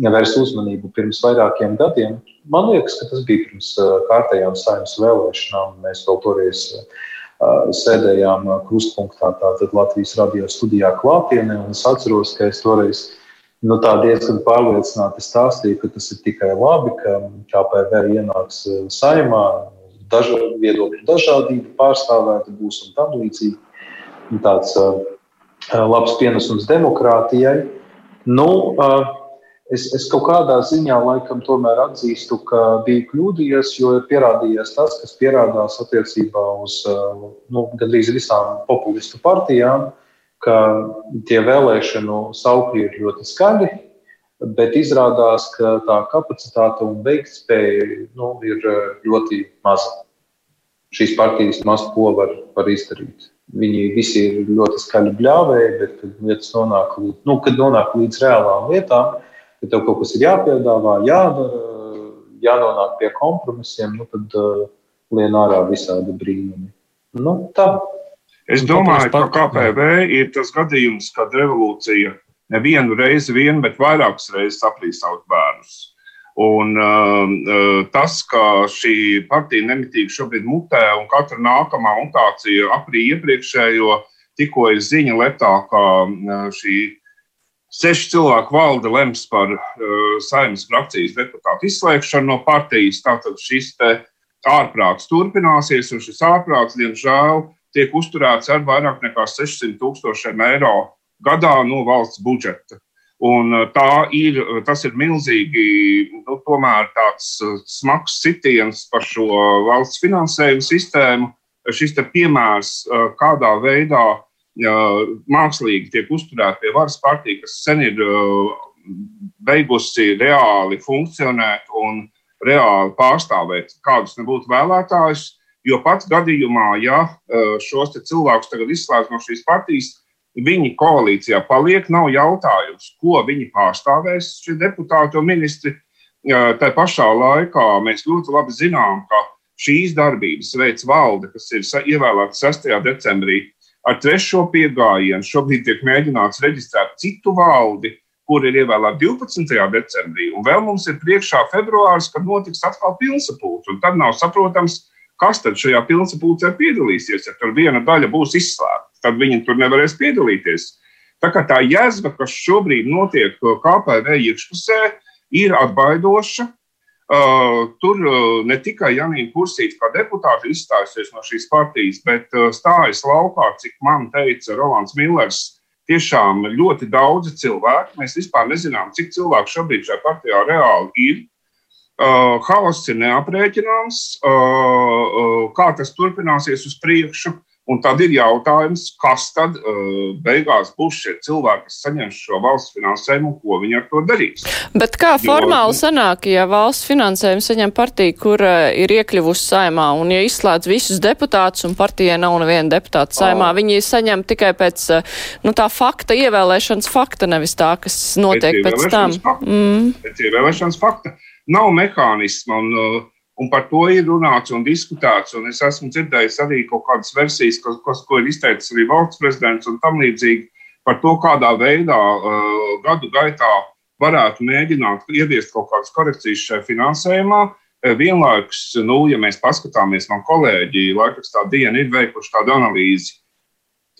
vērst uzmanību pirms vairākiem gadiem. Man liekas, ka tas bija pirms uh, kārtējām saimnes vēlēšanām. Mēs vēl toreiz uh, sēdējām krustpunktā, tātad Latvijas radio studijā klātienē. Es atceros, ka es toreiz nu, diezgan pārliecināti stāstīju, ka tas ir tikai labi, ka KPV ienāks saimā, daža, viedokļu dažādība pārstāvēta būs un tam līdzīgi. Tāds uh, labs pienesums demokrātijai. Nu, uh, Es, es kaut kādā ziņā laikam tomēr atzīstu, ka biju kļūdījies, jo ir pierādījies tas, kas pierādās attiecībā uz uh, nu, gandrīz visām populistu partijām, ka tie vēlēšanu saukļi ir ļoti skaļi, bet izrādās, ka tā kapacitāte un veiktspēja nu, ir uh, ļoti maza. Šīs partijas maz ko var, var izdarīt. Viņi visi ir ļoti skaļi bļāvēji, bet, kad nonāk, nu, kad nonāk līdz reālām lietām, ja tev kaut kas ir jāpiedāvā, jādara, jānonāk pie kompromisiem, nu, tad uh, lien ārā visādi brīnumi. Nu, tā. Es domāju, ka KPV ir tas gadījums, kad revolūcija nevienu reizi, vien, bet vairākas reizes aplīs savus bērnus. Un, uh, tas, ka šī partija nemitīgi šobrīd mutē un katra nākamā mutācija aprī iepriekšējo, tikko ir ziņa letā, ka uh, šī Seši cilvēku valde lems par uh, saimnes frakcijas deputātu izslēgšanu no partijas. Tātad šis ārprāts turpināsies, un šis ārprāts, diemžēl, tiek uzturēts ar vairāk nekā 600 tūkstošiem eiro gadā no valsts budžeta. Un uh, tā ir, tas ir milzīgi, nu, tomēr tāds uh, smags sitiens par šo valsts finansējumu sistēmu. Šis piemērs, uh, kādā veidā mākslīgi tiek uzturēta pie varas partija, kas sen ir beigusi reāli funkcionēt un reāli pārstāvēt kādus nebūtu vēlētājus. Jo pats gadījumā, ja šos cilvēkus tagad izslēdz no šīs partijas, viņi koalīcijā paliek, nav jautājums, ko viņi pārstāvēs, šie deputāti un ministri. Tā pašā laikā mēs ļoti labi zinām, ka šīs darbības veids valde, kas ir ievēlēta 6. decembrī, Ar trešo piegājienu šobrīd tiek mēģināts reģistrēt citu valdi, kur ir ievēlēta 12. decembrī, un vēl mums ir priekšā februāris, kad notiks atkal pilnsapulce. Tad nav saprotams, kas tad šajā pilnsapulcē piedalīsies. Ja tur viena daļa būs izslēgta, tad viņi tur nevarēs piedalīties. Tā kā tā jēzga, kas šobrīd notiek KPV iekšpusē, ir atbaidoša. Uh, tur uh, ne tikai Janīna Kursīta kā deputāte izstājusies no šīs partijas, bet uh, stājas laukā, cik man teica Rolands Millers, tiešām ļoti daudzi cilvēki. Mēs vispār nezinām, cik cilvēku šobrīd šajā partijā reāli ir. Uh, Hauss ir neaprēķināms, uh, uh, kā tas turpināsies uz priekšu. Un tad ir jautājums, kas tad uh, beigās būs šie cilvēki, kas saņems šo valsts finansējumu un ko viņi ar to darīs. Bet kā formāli jo, sanāk, ja valsts finansējumu saņem partija, kur uh, ir iekļuvusi saimā un ja izslēdz visus deputātus un partijai nav neviena deputāta saimā, oh. viņi saņem tikai pēc uh, nu, tā fakta, ievēlēšanas fakta, nevis tā, kas notiek pēc, pēc tam. Fakta. Mm. Pēc ievēlēšanas fakta. Nav mehānisma. Un, uh, Un par to ir runāts un diskutēts. Un es esmu dzirdējis arī kaut kādas versijas, kas, kas, ko ir izteicis arī valsts prezidents un tam līdzīgi par to, kādā veidā uh, gadu gaitā varētu mēģināt ieviest kaut kādas korekcijas šajā finansējumā. Uh, vienlaikus, nu, ja mēs paskatāmies, man kolēģi laikrakstā diena ir veikuši tādu analīzi,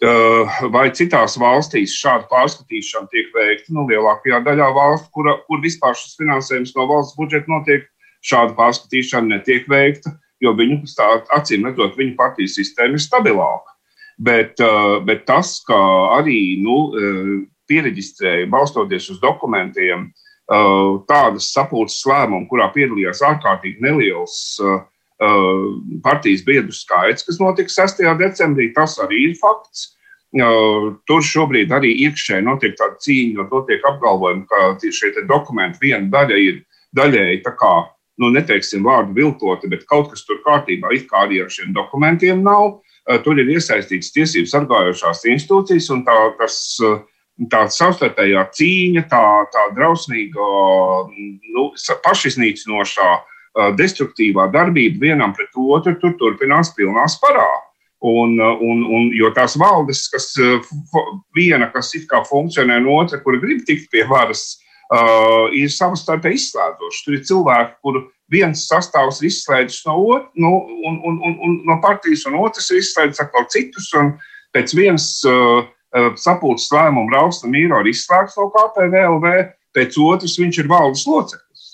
uh, vai citās valstīs šāda pārskatīšana tiek veikta. Nu, lielākajā daļā valstu, kur, kur vispār šis finansējums no valsts budžeta notiek, šāda pārskatīšana netiek veikta, jo viņu acīm redzot, viņu partijas sistēma ir stabilāka. Bet, uh, bet tas, ka arī nu, uh, pieregistrēja, balstoties uz dokumentiem, uh, tādas sapulces lēmumu, kurā piedalījās ārkārtīgi neliels partijas biedru skaits, kas notika 6. decembrī, tas arī ir fakts. Tur šobrīd arī iekšēji notiek tāda cīņa, jo to tiek apgalvojumi, ka šie dokumenti viena daļa ir daļēji tā kā nu, neteiksim vārdu viltoti, bet kaut kas tur kārtībā, it kā arī ar šiem dokumentiem nav. Eh, tur ir iesaistīts tiesību sargājošās institūcijas un tā, tas, eh, tā savstarpējā cīņa, tā, tā drausmīga, nu, pašiznīcinošā, eh, destruktīvā darbība vienam pret otru tur turpinās pilnā sparā. Un, un, un, jo tās valdes, kas viena, kas it kā funkcionē, un otra, kur grib tikt pie varas, uh, ir savstarpēji izslēdzoši. Tur ir cilvēki, kuru viens sastāvs ir izslēdzis no, ot, nu, un, un, un, un, no partijas, un otrs ir izslēdzis atkal citus. Pēc vienas uh, uh sapulces lēmuma Raustam Mīro ir izslēgts no KPVLV, pēc otras viņš ir valdes loceklis.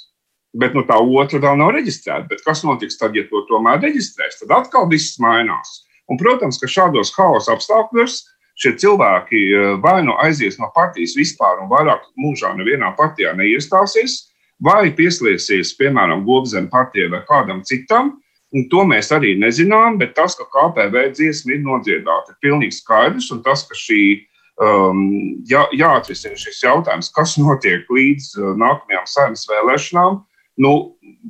Bet nu, tā otra vēl nav reģistrēta. Bet kas notiks tad, ja to tomēr reģistrēs? Tad atkal viss mainās. Un, protams, ka šādos haosa apstākļos šie cilvēki eh, vai nu aizies no partijas vispār un vairāk mūžā nevienā partijā neiestāsies, vai pieslēgsies, piemēram, Gobzem partijai vai kādam citam. Un to mēs arī nezinām, bet tas, ka KPV dziesma ir nodziedāta, ir pilnīgi skaidrs. Un tas, ka šī um, jā, jāatrisina šis jautājums, kas notiek līdz uh, nākamajām saimnes vēlēšanām, nu,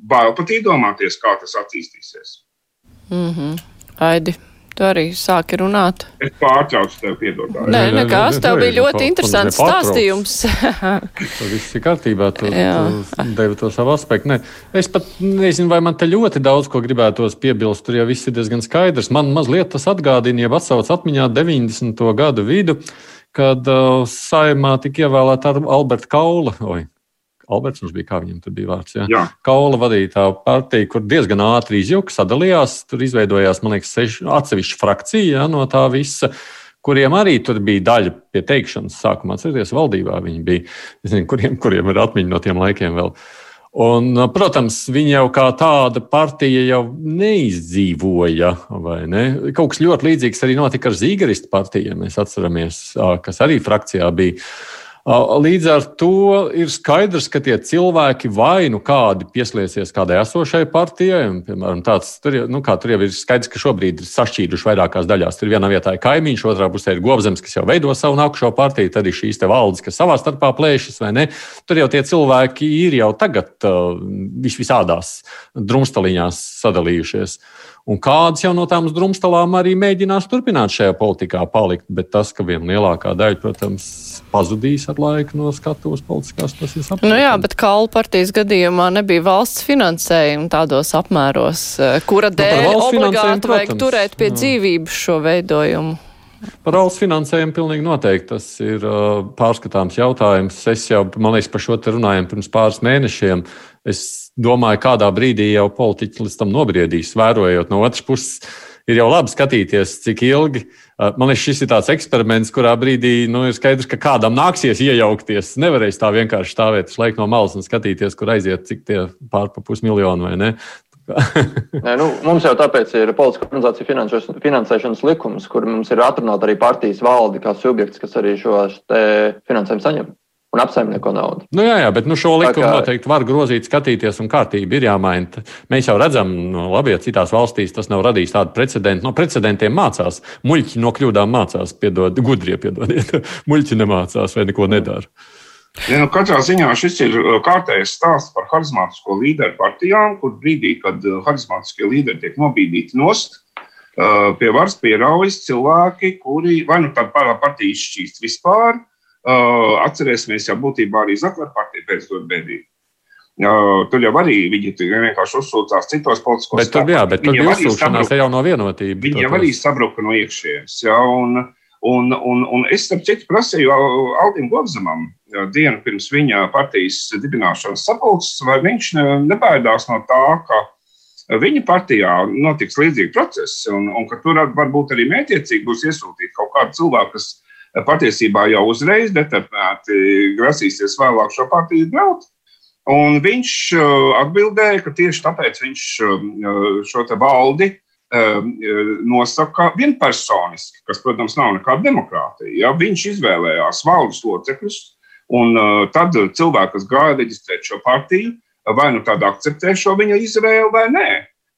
bail pat iedomāties, kā tas attīstīsies. Mm -hmm. Aidi. Tu arī sāki runāt. Es pārtraucu tev, piedodāju. Nē, nekas, tev bija ļoti interesants stāstījums. (laughs) Tur viss ir kārtībā, tu, tu devi to savu aspektu. Nē, es pat nezinu, vai man te ļoti daudz ko gribētos piebilst. Tur jau viss ir diezgan skaidrs. Man mazliet tas atgādina, ja atsauc atmiņā 90. gadu vidu, kad uh, saimā tika ievēlēta Alberta Kaula. Oi, Alberts bija, kā viņam tur bija vārds. Jā. Jā. Kaula vadītā partija, kur diezgan ātri izjuka, sadalījās. Tur izveidojās, man liekas, seši atsevišķa frakcija jā, no tā visa. Kuriem arī tur bija daļa pie teikšanas, sākumā atcerieties, valdībā viņi bija. Nezinu, kuriem, kuriem ir atmiņa no tiem laikiem vēl. Un, protams, viņi jau kā tāda partija jau neizdzīvoja. Ne? Kaut kas ļoti līdzīgs arī notika ar Zīgaristu partiju, ja mēs atceramies, kas arī frakcijā bija. Līdz ar to ir skaidrs, ka tie cilvēki vai nu kādi pieslēgsies kādai esošai partijai, un, piemēram, tāds, tur, nu, tur jau ir skaidrs, ka šobrīd ir sašķīduši vairākās daļās. Tur vienā vietā ir kaimiņš, otrā pusē ir govzems, kas jau veido savu nākušo partiju, tad ir šīs valdes, kas savā starpā plēšas, vai ne? Tur jau tie cilvēki ir jau tagad uh, vis visādās drumstaliņās sadalījušies. Un kādas jau no tām drumstalām arī mēģinās turpināt šajā politikā palikt, bet tas, ka viena lielākā daļa, protams, pazudīs ar laiku no skatuves politiskās. Tas ir saprotams. Nu jā, bet Kalu partijas gadījumā nebija valsts finansējuma tādos apmēros, eh, kura nu, dēļ nu, obligāti vajag turēt pie jā. dzīvības šo veidojumu. Par valsts finansējumu pilnīgi noteikti tas ir uh, pārskatāms jautājums. Es jau, man liekas, par šo te runājām pirms pāris mēnešiem. Es domāju, kādā brīdī jau politiķi līdz tam nobriedīs, vērojot no otras puses ir jau labi skatīties, cik ilgi. Man liekas, šis ir tāds eksperiments, kurā brīdī nu, ir skaidrs, ka kādam nāksies iejaukties. Nevarēs tā vienkārši stāvēt uz laiku no malas un skatīties, kur aiziet, cik tie pārpa pusmiljoni vai ne. (laughs) Nē, nu, mums jau tāpēc ir politiskā organizācija finansēšanas likums, kur mums ir atrunāta arī partijas valde kā subjekts, kas arī šo finansējumu saņem un apsaimnieko naudu. Nu, jā, jā, bet nu, šo likumu kā... noteikti var grozīt, skatīties, un kārtība ir jāmaina. Mēs jau redzam, nu, labi, ja citās valstīs tas nav radījis tādu precedentu. No precedentiem mācās. Muļķi no kļūdām mācās, piedod, gudrie, piedodiet. (laughs) Muļķi nemācās vai neko nedara. Ja, nu, katrā ziņā šis ir uh, kārtējs stāsts par harizmātisko līderu partijām, kur brīdī, kad uh, harizmātiskie līderi tiek nobīdīti nost, uh, pie varas pieraujas cilvēki, kuri vai nu tāda partija izšķīst vispār, Uh, atcerēsimies, jau būtībā arī Zakara partija pēc tam bēdīja. Uh, tur jau arī viņi vienkārši uzsūcās citos politiskos spēkos. Tur, jā, bet tur bija uzsūkšanās jau no vienotības. Viņi jau arī sabruka no iekšienes. Ja, un, un, un, un es, starp citu, prasīju Aldim Govzamam dienu pirms viņa partijas dibināšanas sapulces, vai viņš nebaidās no tā, ka viņa partijā notiks līdzīgi procesi, un, un ka tur varbūt arī mētiecīgi būs iesūtīti kaut kādi cilvēki, kas patiesībā jau uzreiz determinēti grasīsies vēlāk šo partiju graut. Un viņš uh, atbildēja, ka tieši tāpēc viņš uh, šo valdi uh, nosaka vienpersoniski, kas, protams, nav nekāda demokrātija. Ja? Viņš izvēlējās valdes locekļus, un tad cilvēki, kas gāja reģistrēt šo partiju, vai nu tad akceptē šo viņa izvēli vai nē.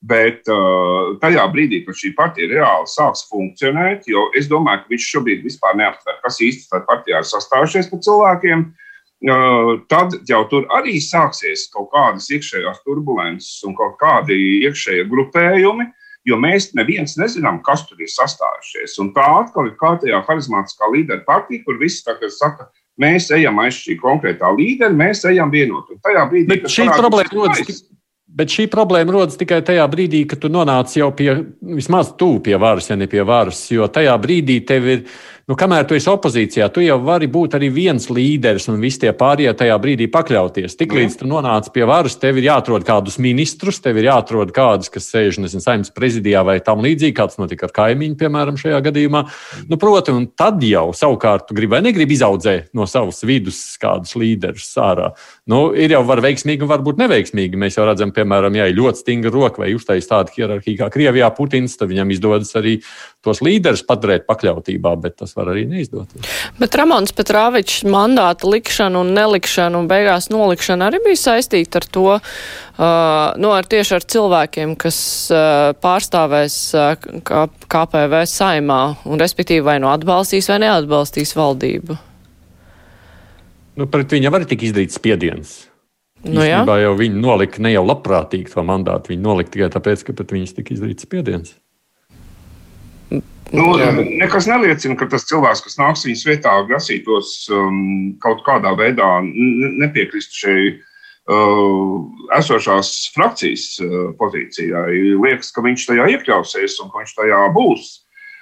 Bet uh, tajā brīdī, kad šī partija reāli sāks funkcionēt, jo es domāju, ka viņš šobrīd vispār neaptver, kas īsti tajā partijā ir sastājušies par cilvēkiem, uh, tad jau tur arī sāksies kaut kādas iekšējās turbulences un kaut kādi iekšējie grupējumi, jo mēs neviens nezinām, kas tur ir sastājušies. Un tā atkal ir kārtējā harizmātiskā līderu partija, kur visi tagad saka, mēs ejam aiz šī konkrētā līdera, mēs ejam vienot. Un tajā brīdī, kad šī problēma rodas. Bet šī problēma rodas tikai tajā brīdī, kad tu nonāc jau pie vismaz tuvu pie varas, ja ne pie varas. Jo tajā brīdī tev ir nu, kamēr tu esi opozīcijā, tu jau vari būt arī viens līderis un visi tie pārējie tajā brīdī pakļauties. Tiklīdz tu nonāc pie varas, tev ir jāatrod kādus ministrus, tev ir jāatrod kādus, kas sēž nezinu, saimnes prezidijā vai tam līdzīgi, kāds notika ar kaimiņu, piemēram, šajā gadījumā. Nu, proti, un tad jau savukārt tu gribi vai negribi izaudzēt no savas vidus kādus līderus ārā. Nu, ir jau var veiksmīgi un varbūt neveiksmīgi. Mēs jau redzam, piemēram, ja ir ļoti stingra roka vai uztais tāda hierarhija kā Krievijā, Putins, tad viņam izdodas arī tos līderus paturēt pakļautībā, bet tas var arī neizdoties. Bet Ramons Petrāvičs mandāta likšana un nelikšana un beigās nolikšana arī bija saistīta ar to, uh, nu, ar tieši ar cilvēkiem, kas uh, pārstāvēs uh, KPV saimā un respektīvi vai nu atbalstīs vai neatbalstīs valdību. Nu, pret viņam arī tika izdarīts spiediens. Nu, Īstenībā jau viņi nolika ne jau labprātīgi to mandātu, viņi nolika tikai tāpēc, ka pret viņus tika izdarīts spiediens. Nu, nekas neliecina, ka tas cilvēks, kas nāks viņas vietā, grasītos um, kaut kādā veidā nepiekrist šai uh, esošās frakcijas uh, pozīcijai. Liekas, ka viņš tajā iekļausies un ka viņš tajā būs,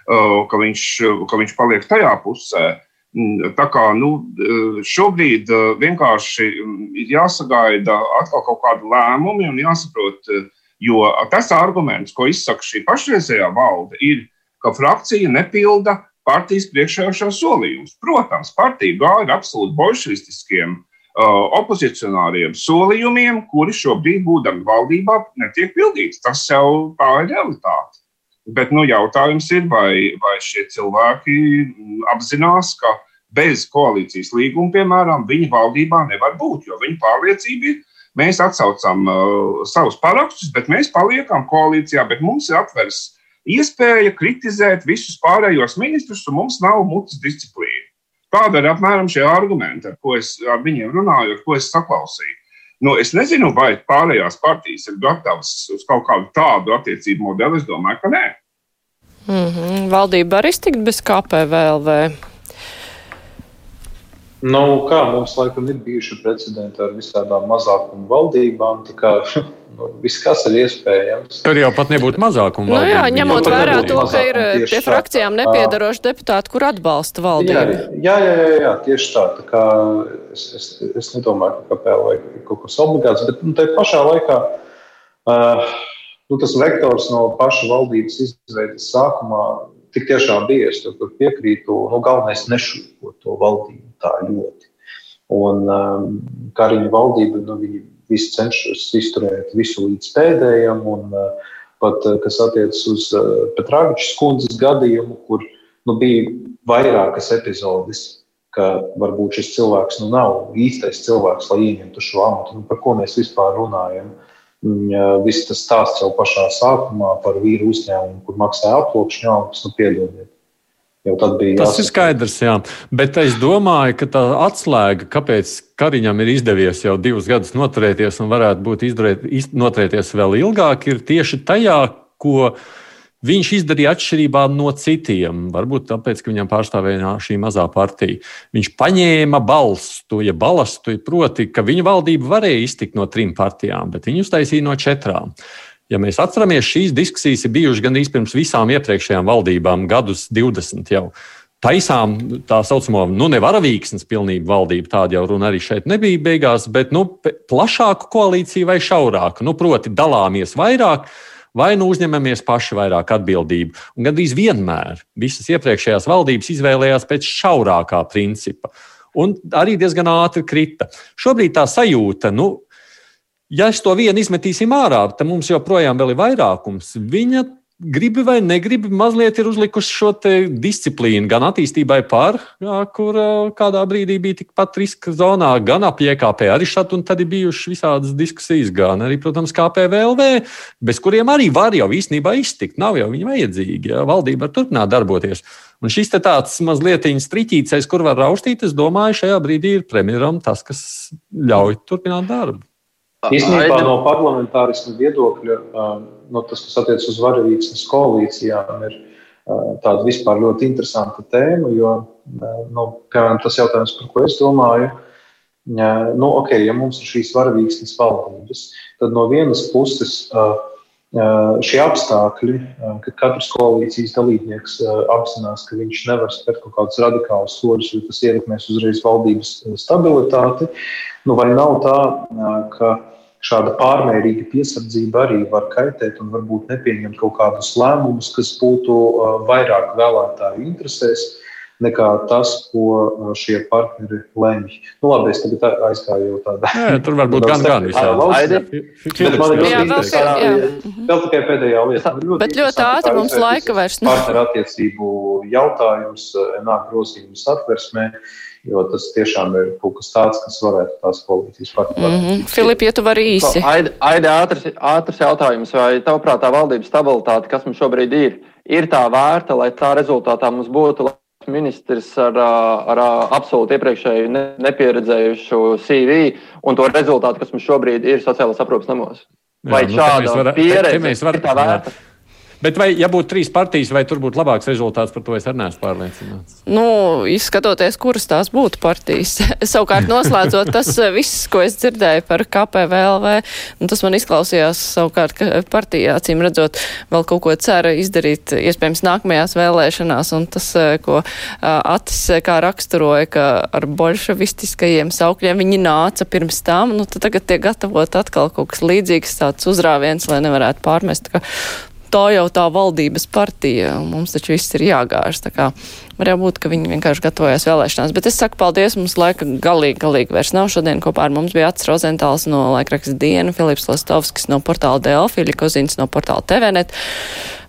uh, ka, viņš, ka viņš paliek tajā pusē. Mm, tā kā nu, uh, šobrīd uh, vienkārši mm, ir jāsagaida atkal kaut kādi lēmumi un jāsaprot, uh, jo tas arguments, ko izsaka šī pašreizējā valde, ir ka frakcija nepilda partijas priekšējošos solījumus. Protams, partija gāja ar absolūti bolševistiskiem uh, opozicionāriem solījumiem, kuri šobrīd, būdami valdībā, netiek pildīti. Tas jau tā ir realitāte. Bet nu, jautājums ir, vai, vai šie cilvēki apzinās, ka bez koalīcijas līguma, piemēram, viņi valdībā nevar būt, jo viņu pārliecība ir, mēs atsaucam uh, savus parakstus, bet mēs paliekam koalīcijā, bet mums ir atveris iespēja kritizēt visus pārējos ministrus, un mums nav mutes disciplīna. Tāda ir apmēram šie argumenti, ar ko es ar viņiem runāju, ar ko es saklausīju. Nu, es nezinu, vai pārējās partijas ir gatavas uz kaut kādu tādu attiecību modeli. Es domāju, ka nē. Mm -hmm. Valdība var iztikt bez KPVLV. Nu, kā mums laikam ir bijuši precedenti ar visādām mazākumu valdībām, tā kā (laughs) Nu, viss, kas ir iespējams. Tur jau pat nebūtu mazākuma. Nu, jā, ņemot vērā to, ka ir pie frakcijām nepiedaroši deputāti, kur atbalsta valdību. Jā, jā, jā, jā tieši tā. tā kā es, es, es nedomāju, ka KPL ir kaut kas obligāts, bet nu, tajā pašā laikā uh, nu, tas vektors no paša valdības izveidas sākumā tik tiešām bija. Es tur piekrītu. Nu, galvenais nešūpot to valdību tā ļoti. Un um, Kariņa valdība, nu, viņi visi cenšas izturēt visu līdz pēdējiem. Un, pat kas attiecas uz Petrāvičs kundzes gadījumu, kur nu, bija vairākas epizodes, ka varbūt šis cilvēks nu, nav īstais cilvēks, lai ieņemtu šo amatu. Nu, par ko mēs vispār runājam? Viss tas stāsts jau pašā sākumā par vīru uzņēmumu, kur maksāja aploksņu algas, nu, piedodiet. Tas jāsaka. ir skaidrs, jā. Bet es domāju, ka tā atslēga, kāpēc Kariņam ir izdevies jau divus gadus noturēties un varētu būt izdarēt, iz, noturēties vēl ilgāk, ir tieši tajā, ko viņš izdarīja atšķirībā no citiem. Varbūt tāpēc, ka viņam pārstāvēja šī mazā partija. Viņš paņēma balstu, ja balastu, proti, ka viņa valdība varēja iztikt no trim partijām, bet viņu uztaisīja no četrām. Ja mēs atceramies, šīs diskusijas ir bijušas gandrīz pirms visām iepriekšējām valdībām, gadus 20 jau. Taisām tā saucamo, nu, nevaravīksnes pilnību valdību, tāda jau runa arī šeit nebija beigās, bet nu, plašāku koalīciju vai šaurāku, nu, proti, dalāmies vairāk, vai nu uzņemamies paši vairāk atbildību. Un gandrīz vienmēr visas iepriekšējās valdības izvēlējās pēc šaurākā principa. Un arī diezgan ātri krita. Šobrīd tā sajūta, nu, ja es to vienu izmetīsim ārā, tad mums joprojām ir vairākums. Viņa gribi vai negribi, mazliet ir uzlikuši šo disciplīnu gan attīstībai par, jā, kur kādā brīdī bija tikpat riska zonā, gan ap JKP arī šādi, un tad ir bijušas visādas diskusijas, gan arī, protams, KPVLV, bez kuriem arī var jau īstenībā iztikt. Nav jau viņi vajadzīgi, ja valdība var turpināt darboties. Un šis tāds mazliet striķīts, kur var raustīt, es domāju, šajā brīdī ir premjeram tas, kas ļauj turpināt darbu. Īstenībā no parlamentārisma viedokļa, no tas, kas attiecas uz varavīksnes koalīcijām, ir tāda vispār ļoti interesanta tēma, jo, nu, piemēram, tas jautājums, par ko es domāju, nu, ok, ja mums ir šīs varavīksnes valdības, tad no vienas puses šie apstākļi, ka katrs koalīcijas dalībnieks apzinās, ka viņš nevar spērt kaut kādus radikālus soļus, jo tas ietekmēs uzreiz valdības stabilitāti, nu, vai nav tā, ka šāda pārmērīga piesardzība arī var kaitēt un varbūt nepieņemt kaut kādus lēmumus, kas būtu vairāk vēlētāju interesēs nekā tas, ko šie partneri lemj. Nu, labi, es tagad aizgāju jau tādā. Jā, tur var būt (laughs) gan gan visādi. Vēl tikai pēdējā lieta. Ļoti Bet ļoti ātri mums laika vairs nav. Partneru attiecību jautājums nāk grozījums atversmē jo tas tiešām ir kaut kas tāds, kas varētu tās koalīcijas partneris. Mm -hmm. Filipa, ja tu vari īsi. Aida, ātrs, ātrs jautājums, vai tavuprāt tā valdības stabilitāte, kas mums šobrīd ir, ir tā vērta, lai tā rezultātā mums būtu ministrs ar, ar absolūti iepriekšēju ne, nepieredzējušu CV un to rezultātu, kas mums šobrīd ir sociālās aprūpas namos. Vai Jā, nu, šāda pieredze ir tā vērta? Jā. Bet vai, ja būtu trīs partijas, vai tur būtu labāks rezultāts, par to es arī neesmu pārliecināts? Nu, izskatoties, kuras tās būtu partijas. (laughs) savukārt, noslēdzot tas eh, viss, ko es dzirdēju par KPVLV, nu, tas man izklausījās savukārt, ka partija, acīm redzot, vēl kaut ko cera izdarīt, iespējams, nākamajās vēlēšanās, un tas, eh, ko Atis kā raksturoja, ka ar bolševistiskajiem saukļiem viņi nāca pirms tam, nu, tad tagad tiek gatavot atkal kaut kas līdzīgs tāds uzrāviens, lai nevarētu pārmest, ka tā jau tā valdības partija, mums taču viss ir jāgāž. Var jau būt, ka viņi vienkārši gatavojas vēlēšanās. Bet es saku paldies, mums laika galīgi, galīgi vairs nav. Šodien kopā ar mums bija Ats Rozentāls no laikraksta Diena, Filips Lastovskis no portāla Delfi, Kozins no portāla TVNet.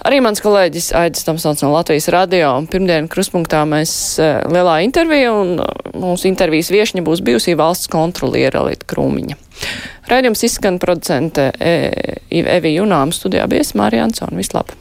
Arī mans kolēģis Aidis Tomsons no Latvijas radio. Pirmdien kruspunktā mēs uh, lielā intervija, un uh, mūsu intervijas viešņa būs bijusī valsts kontroliera Lita Krūmiņa. Raidījums izskan producente e, Evi Junām studijā bies Mārija Ansona. Vislabāk!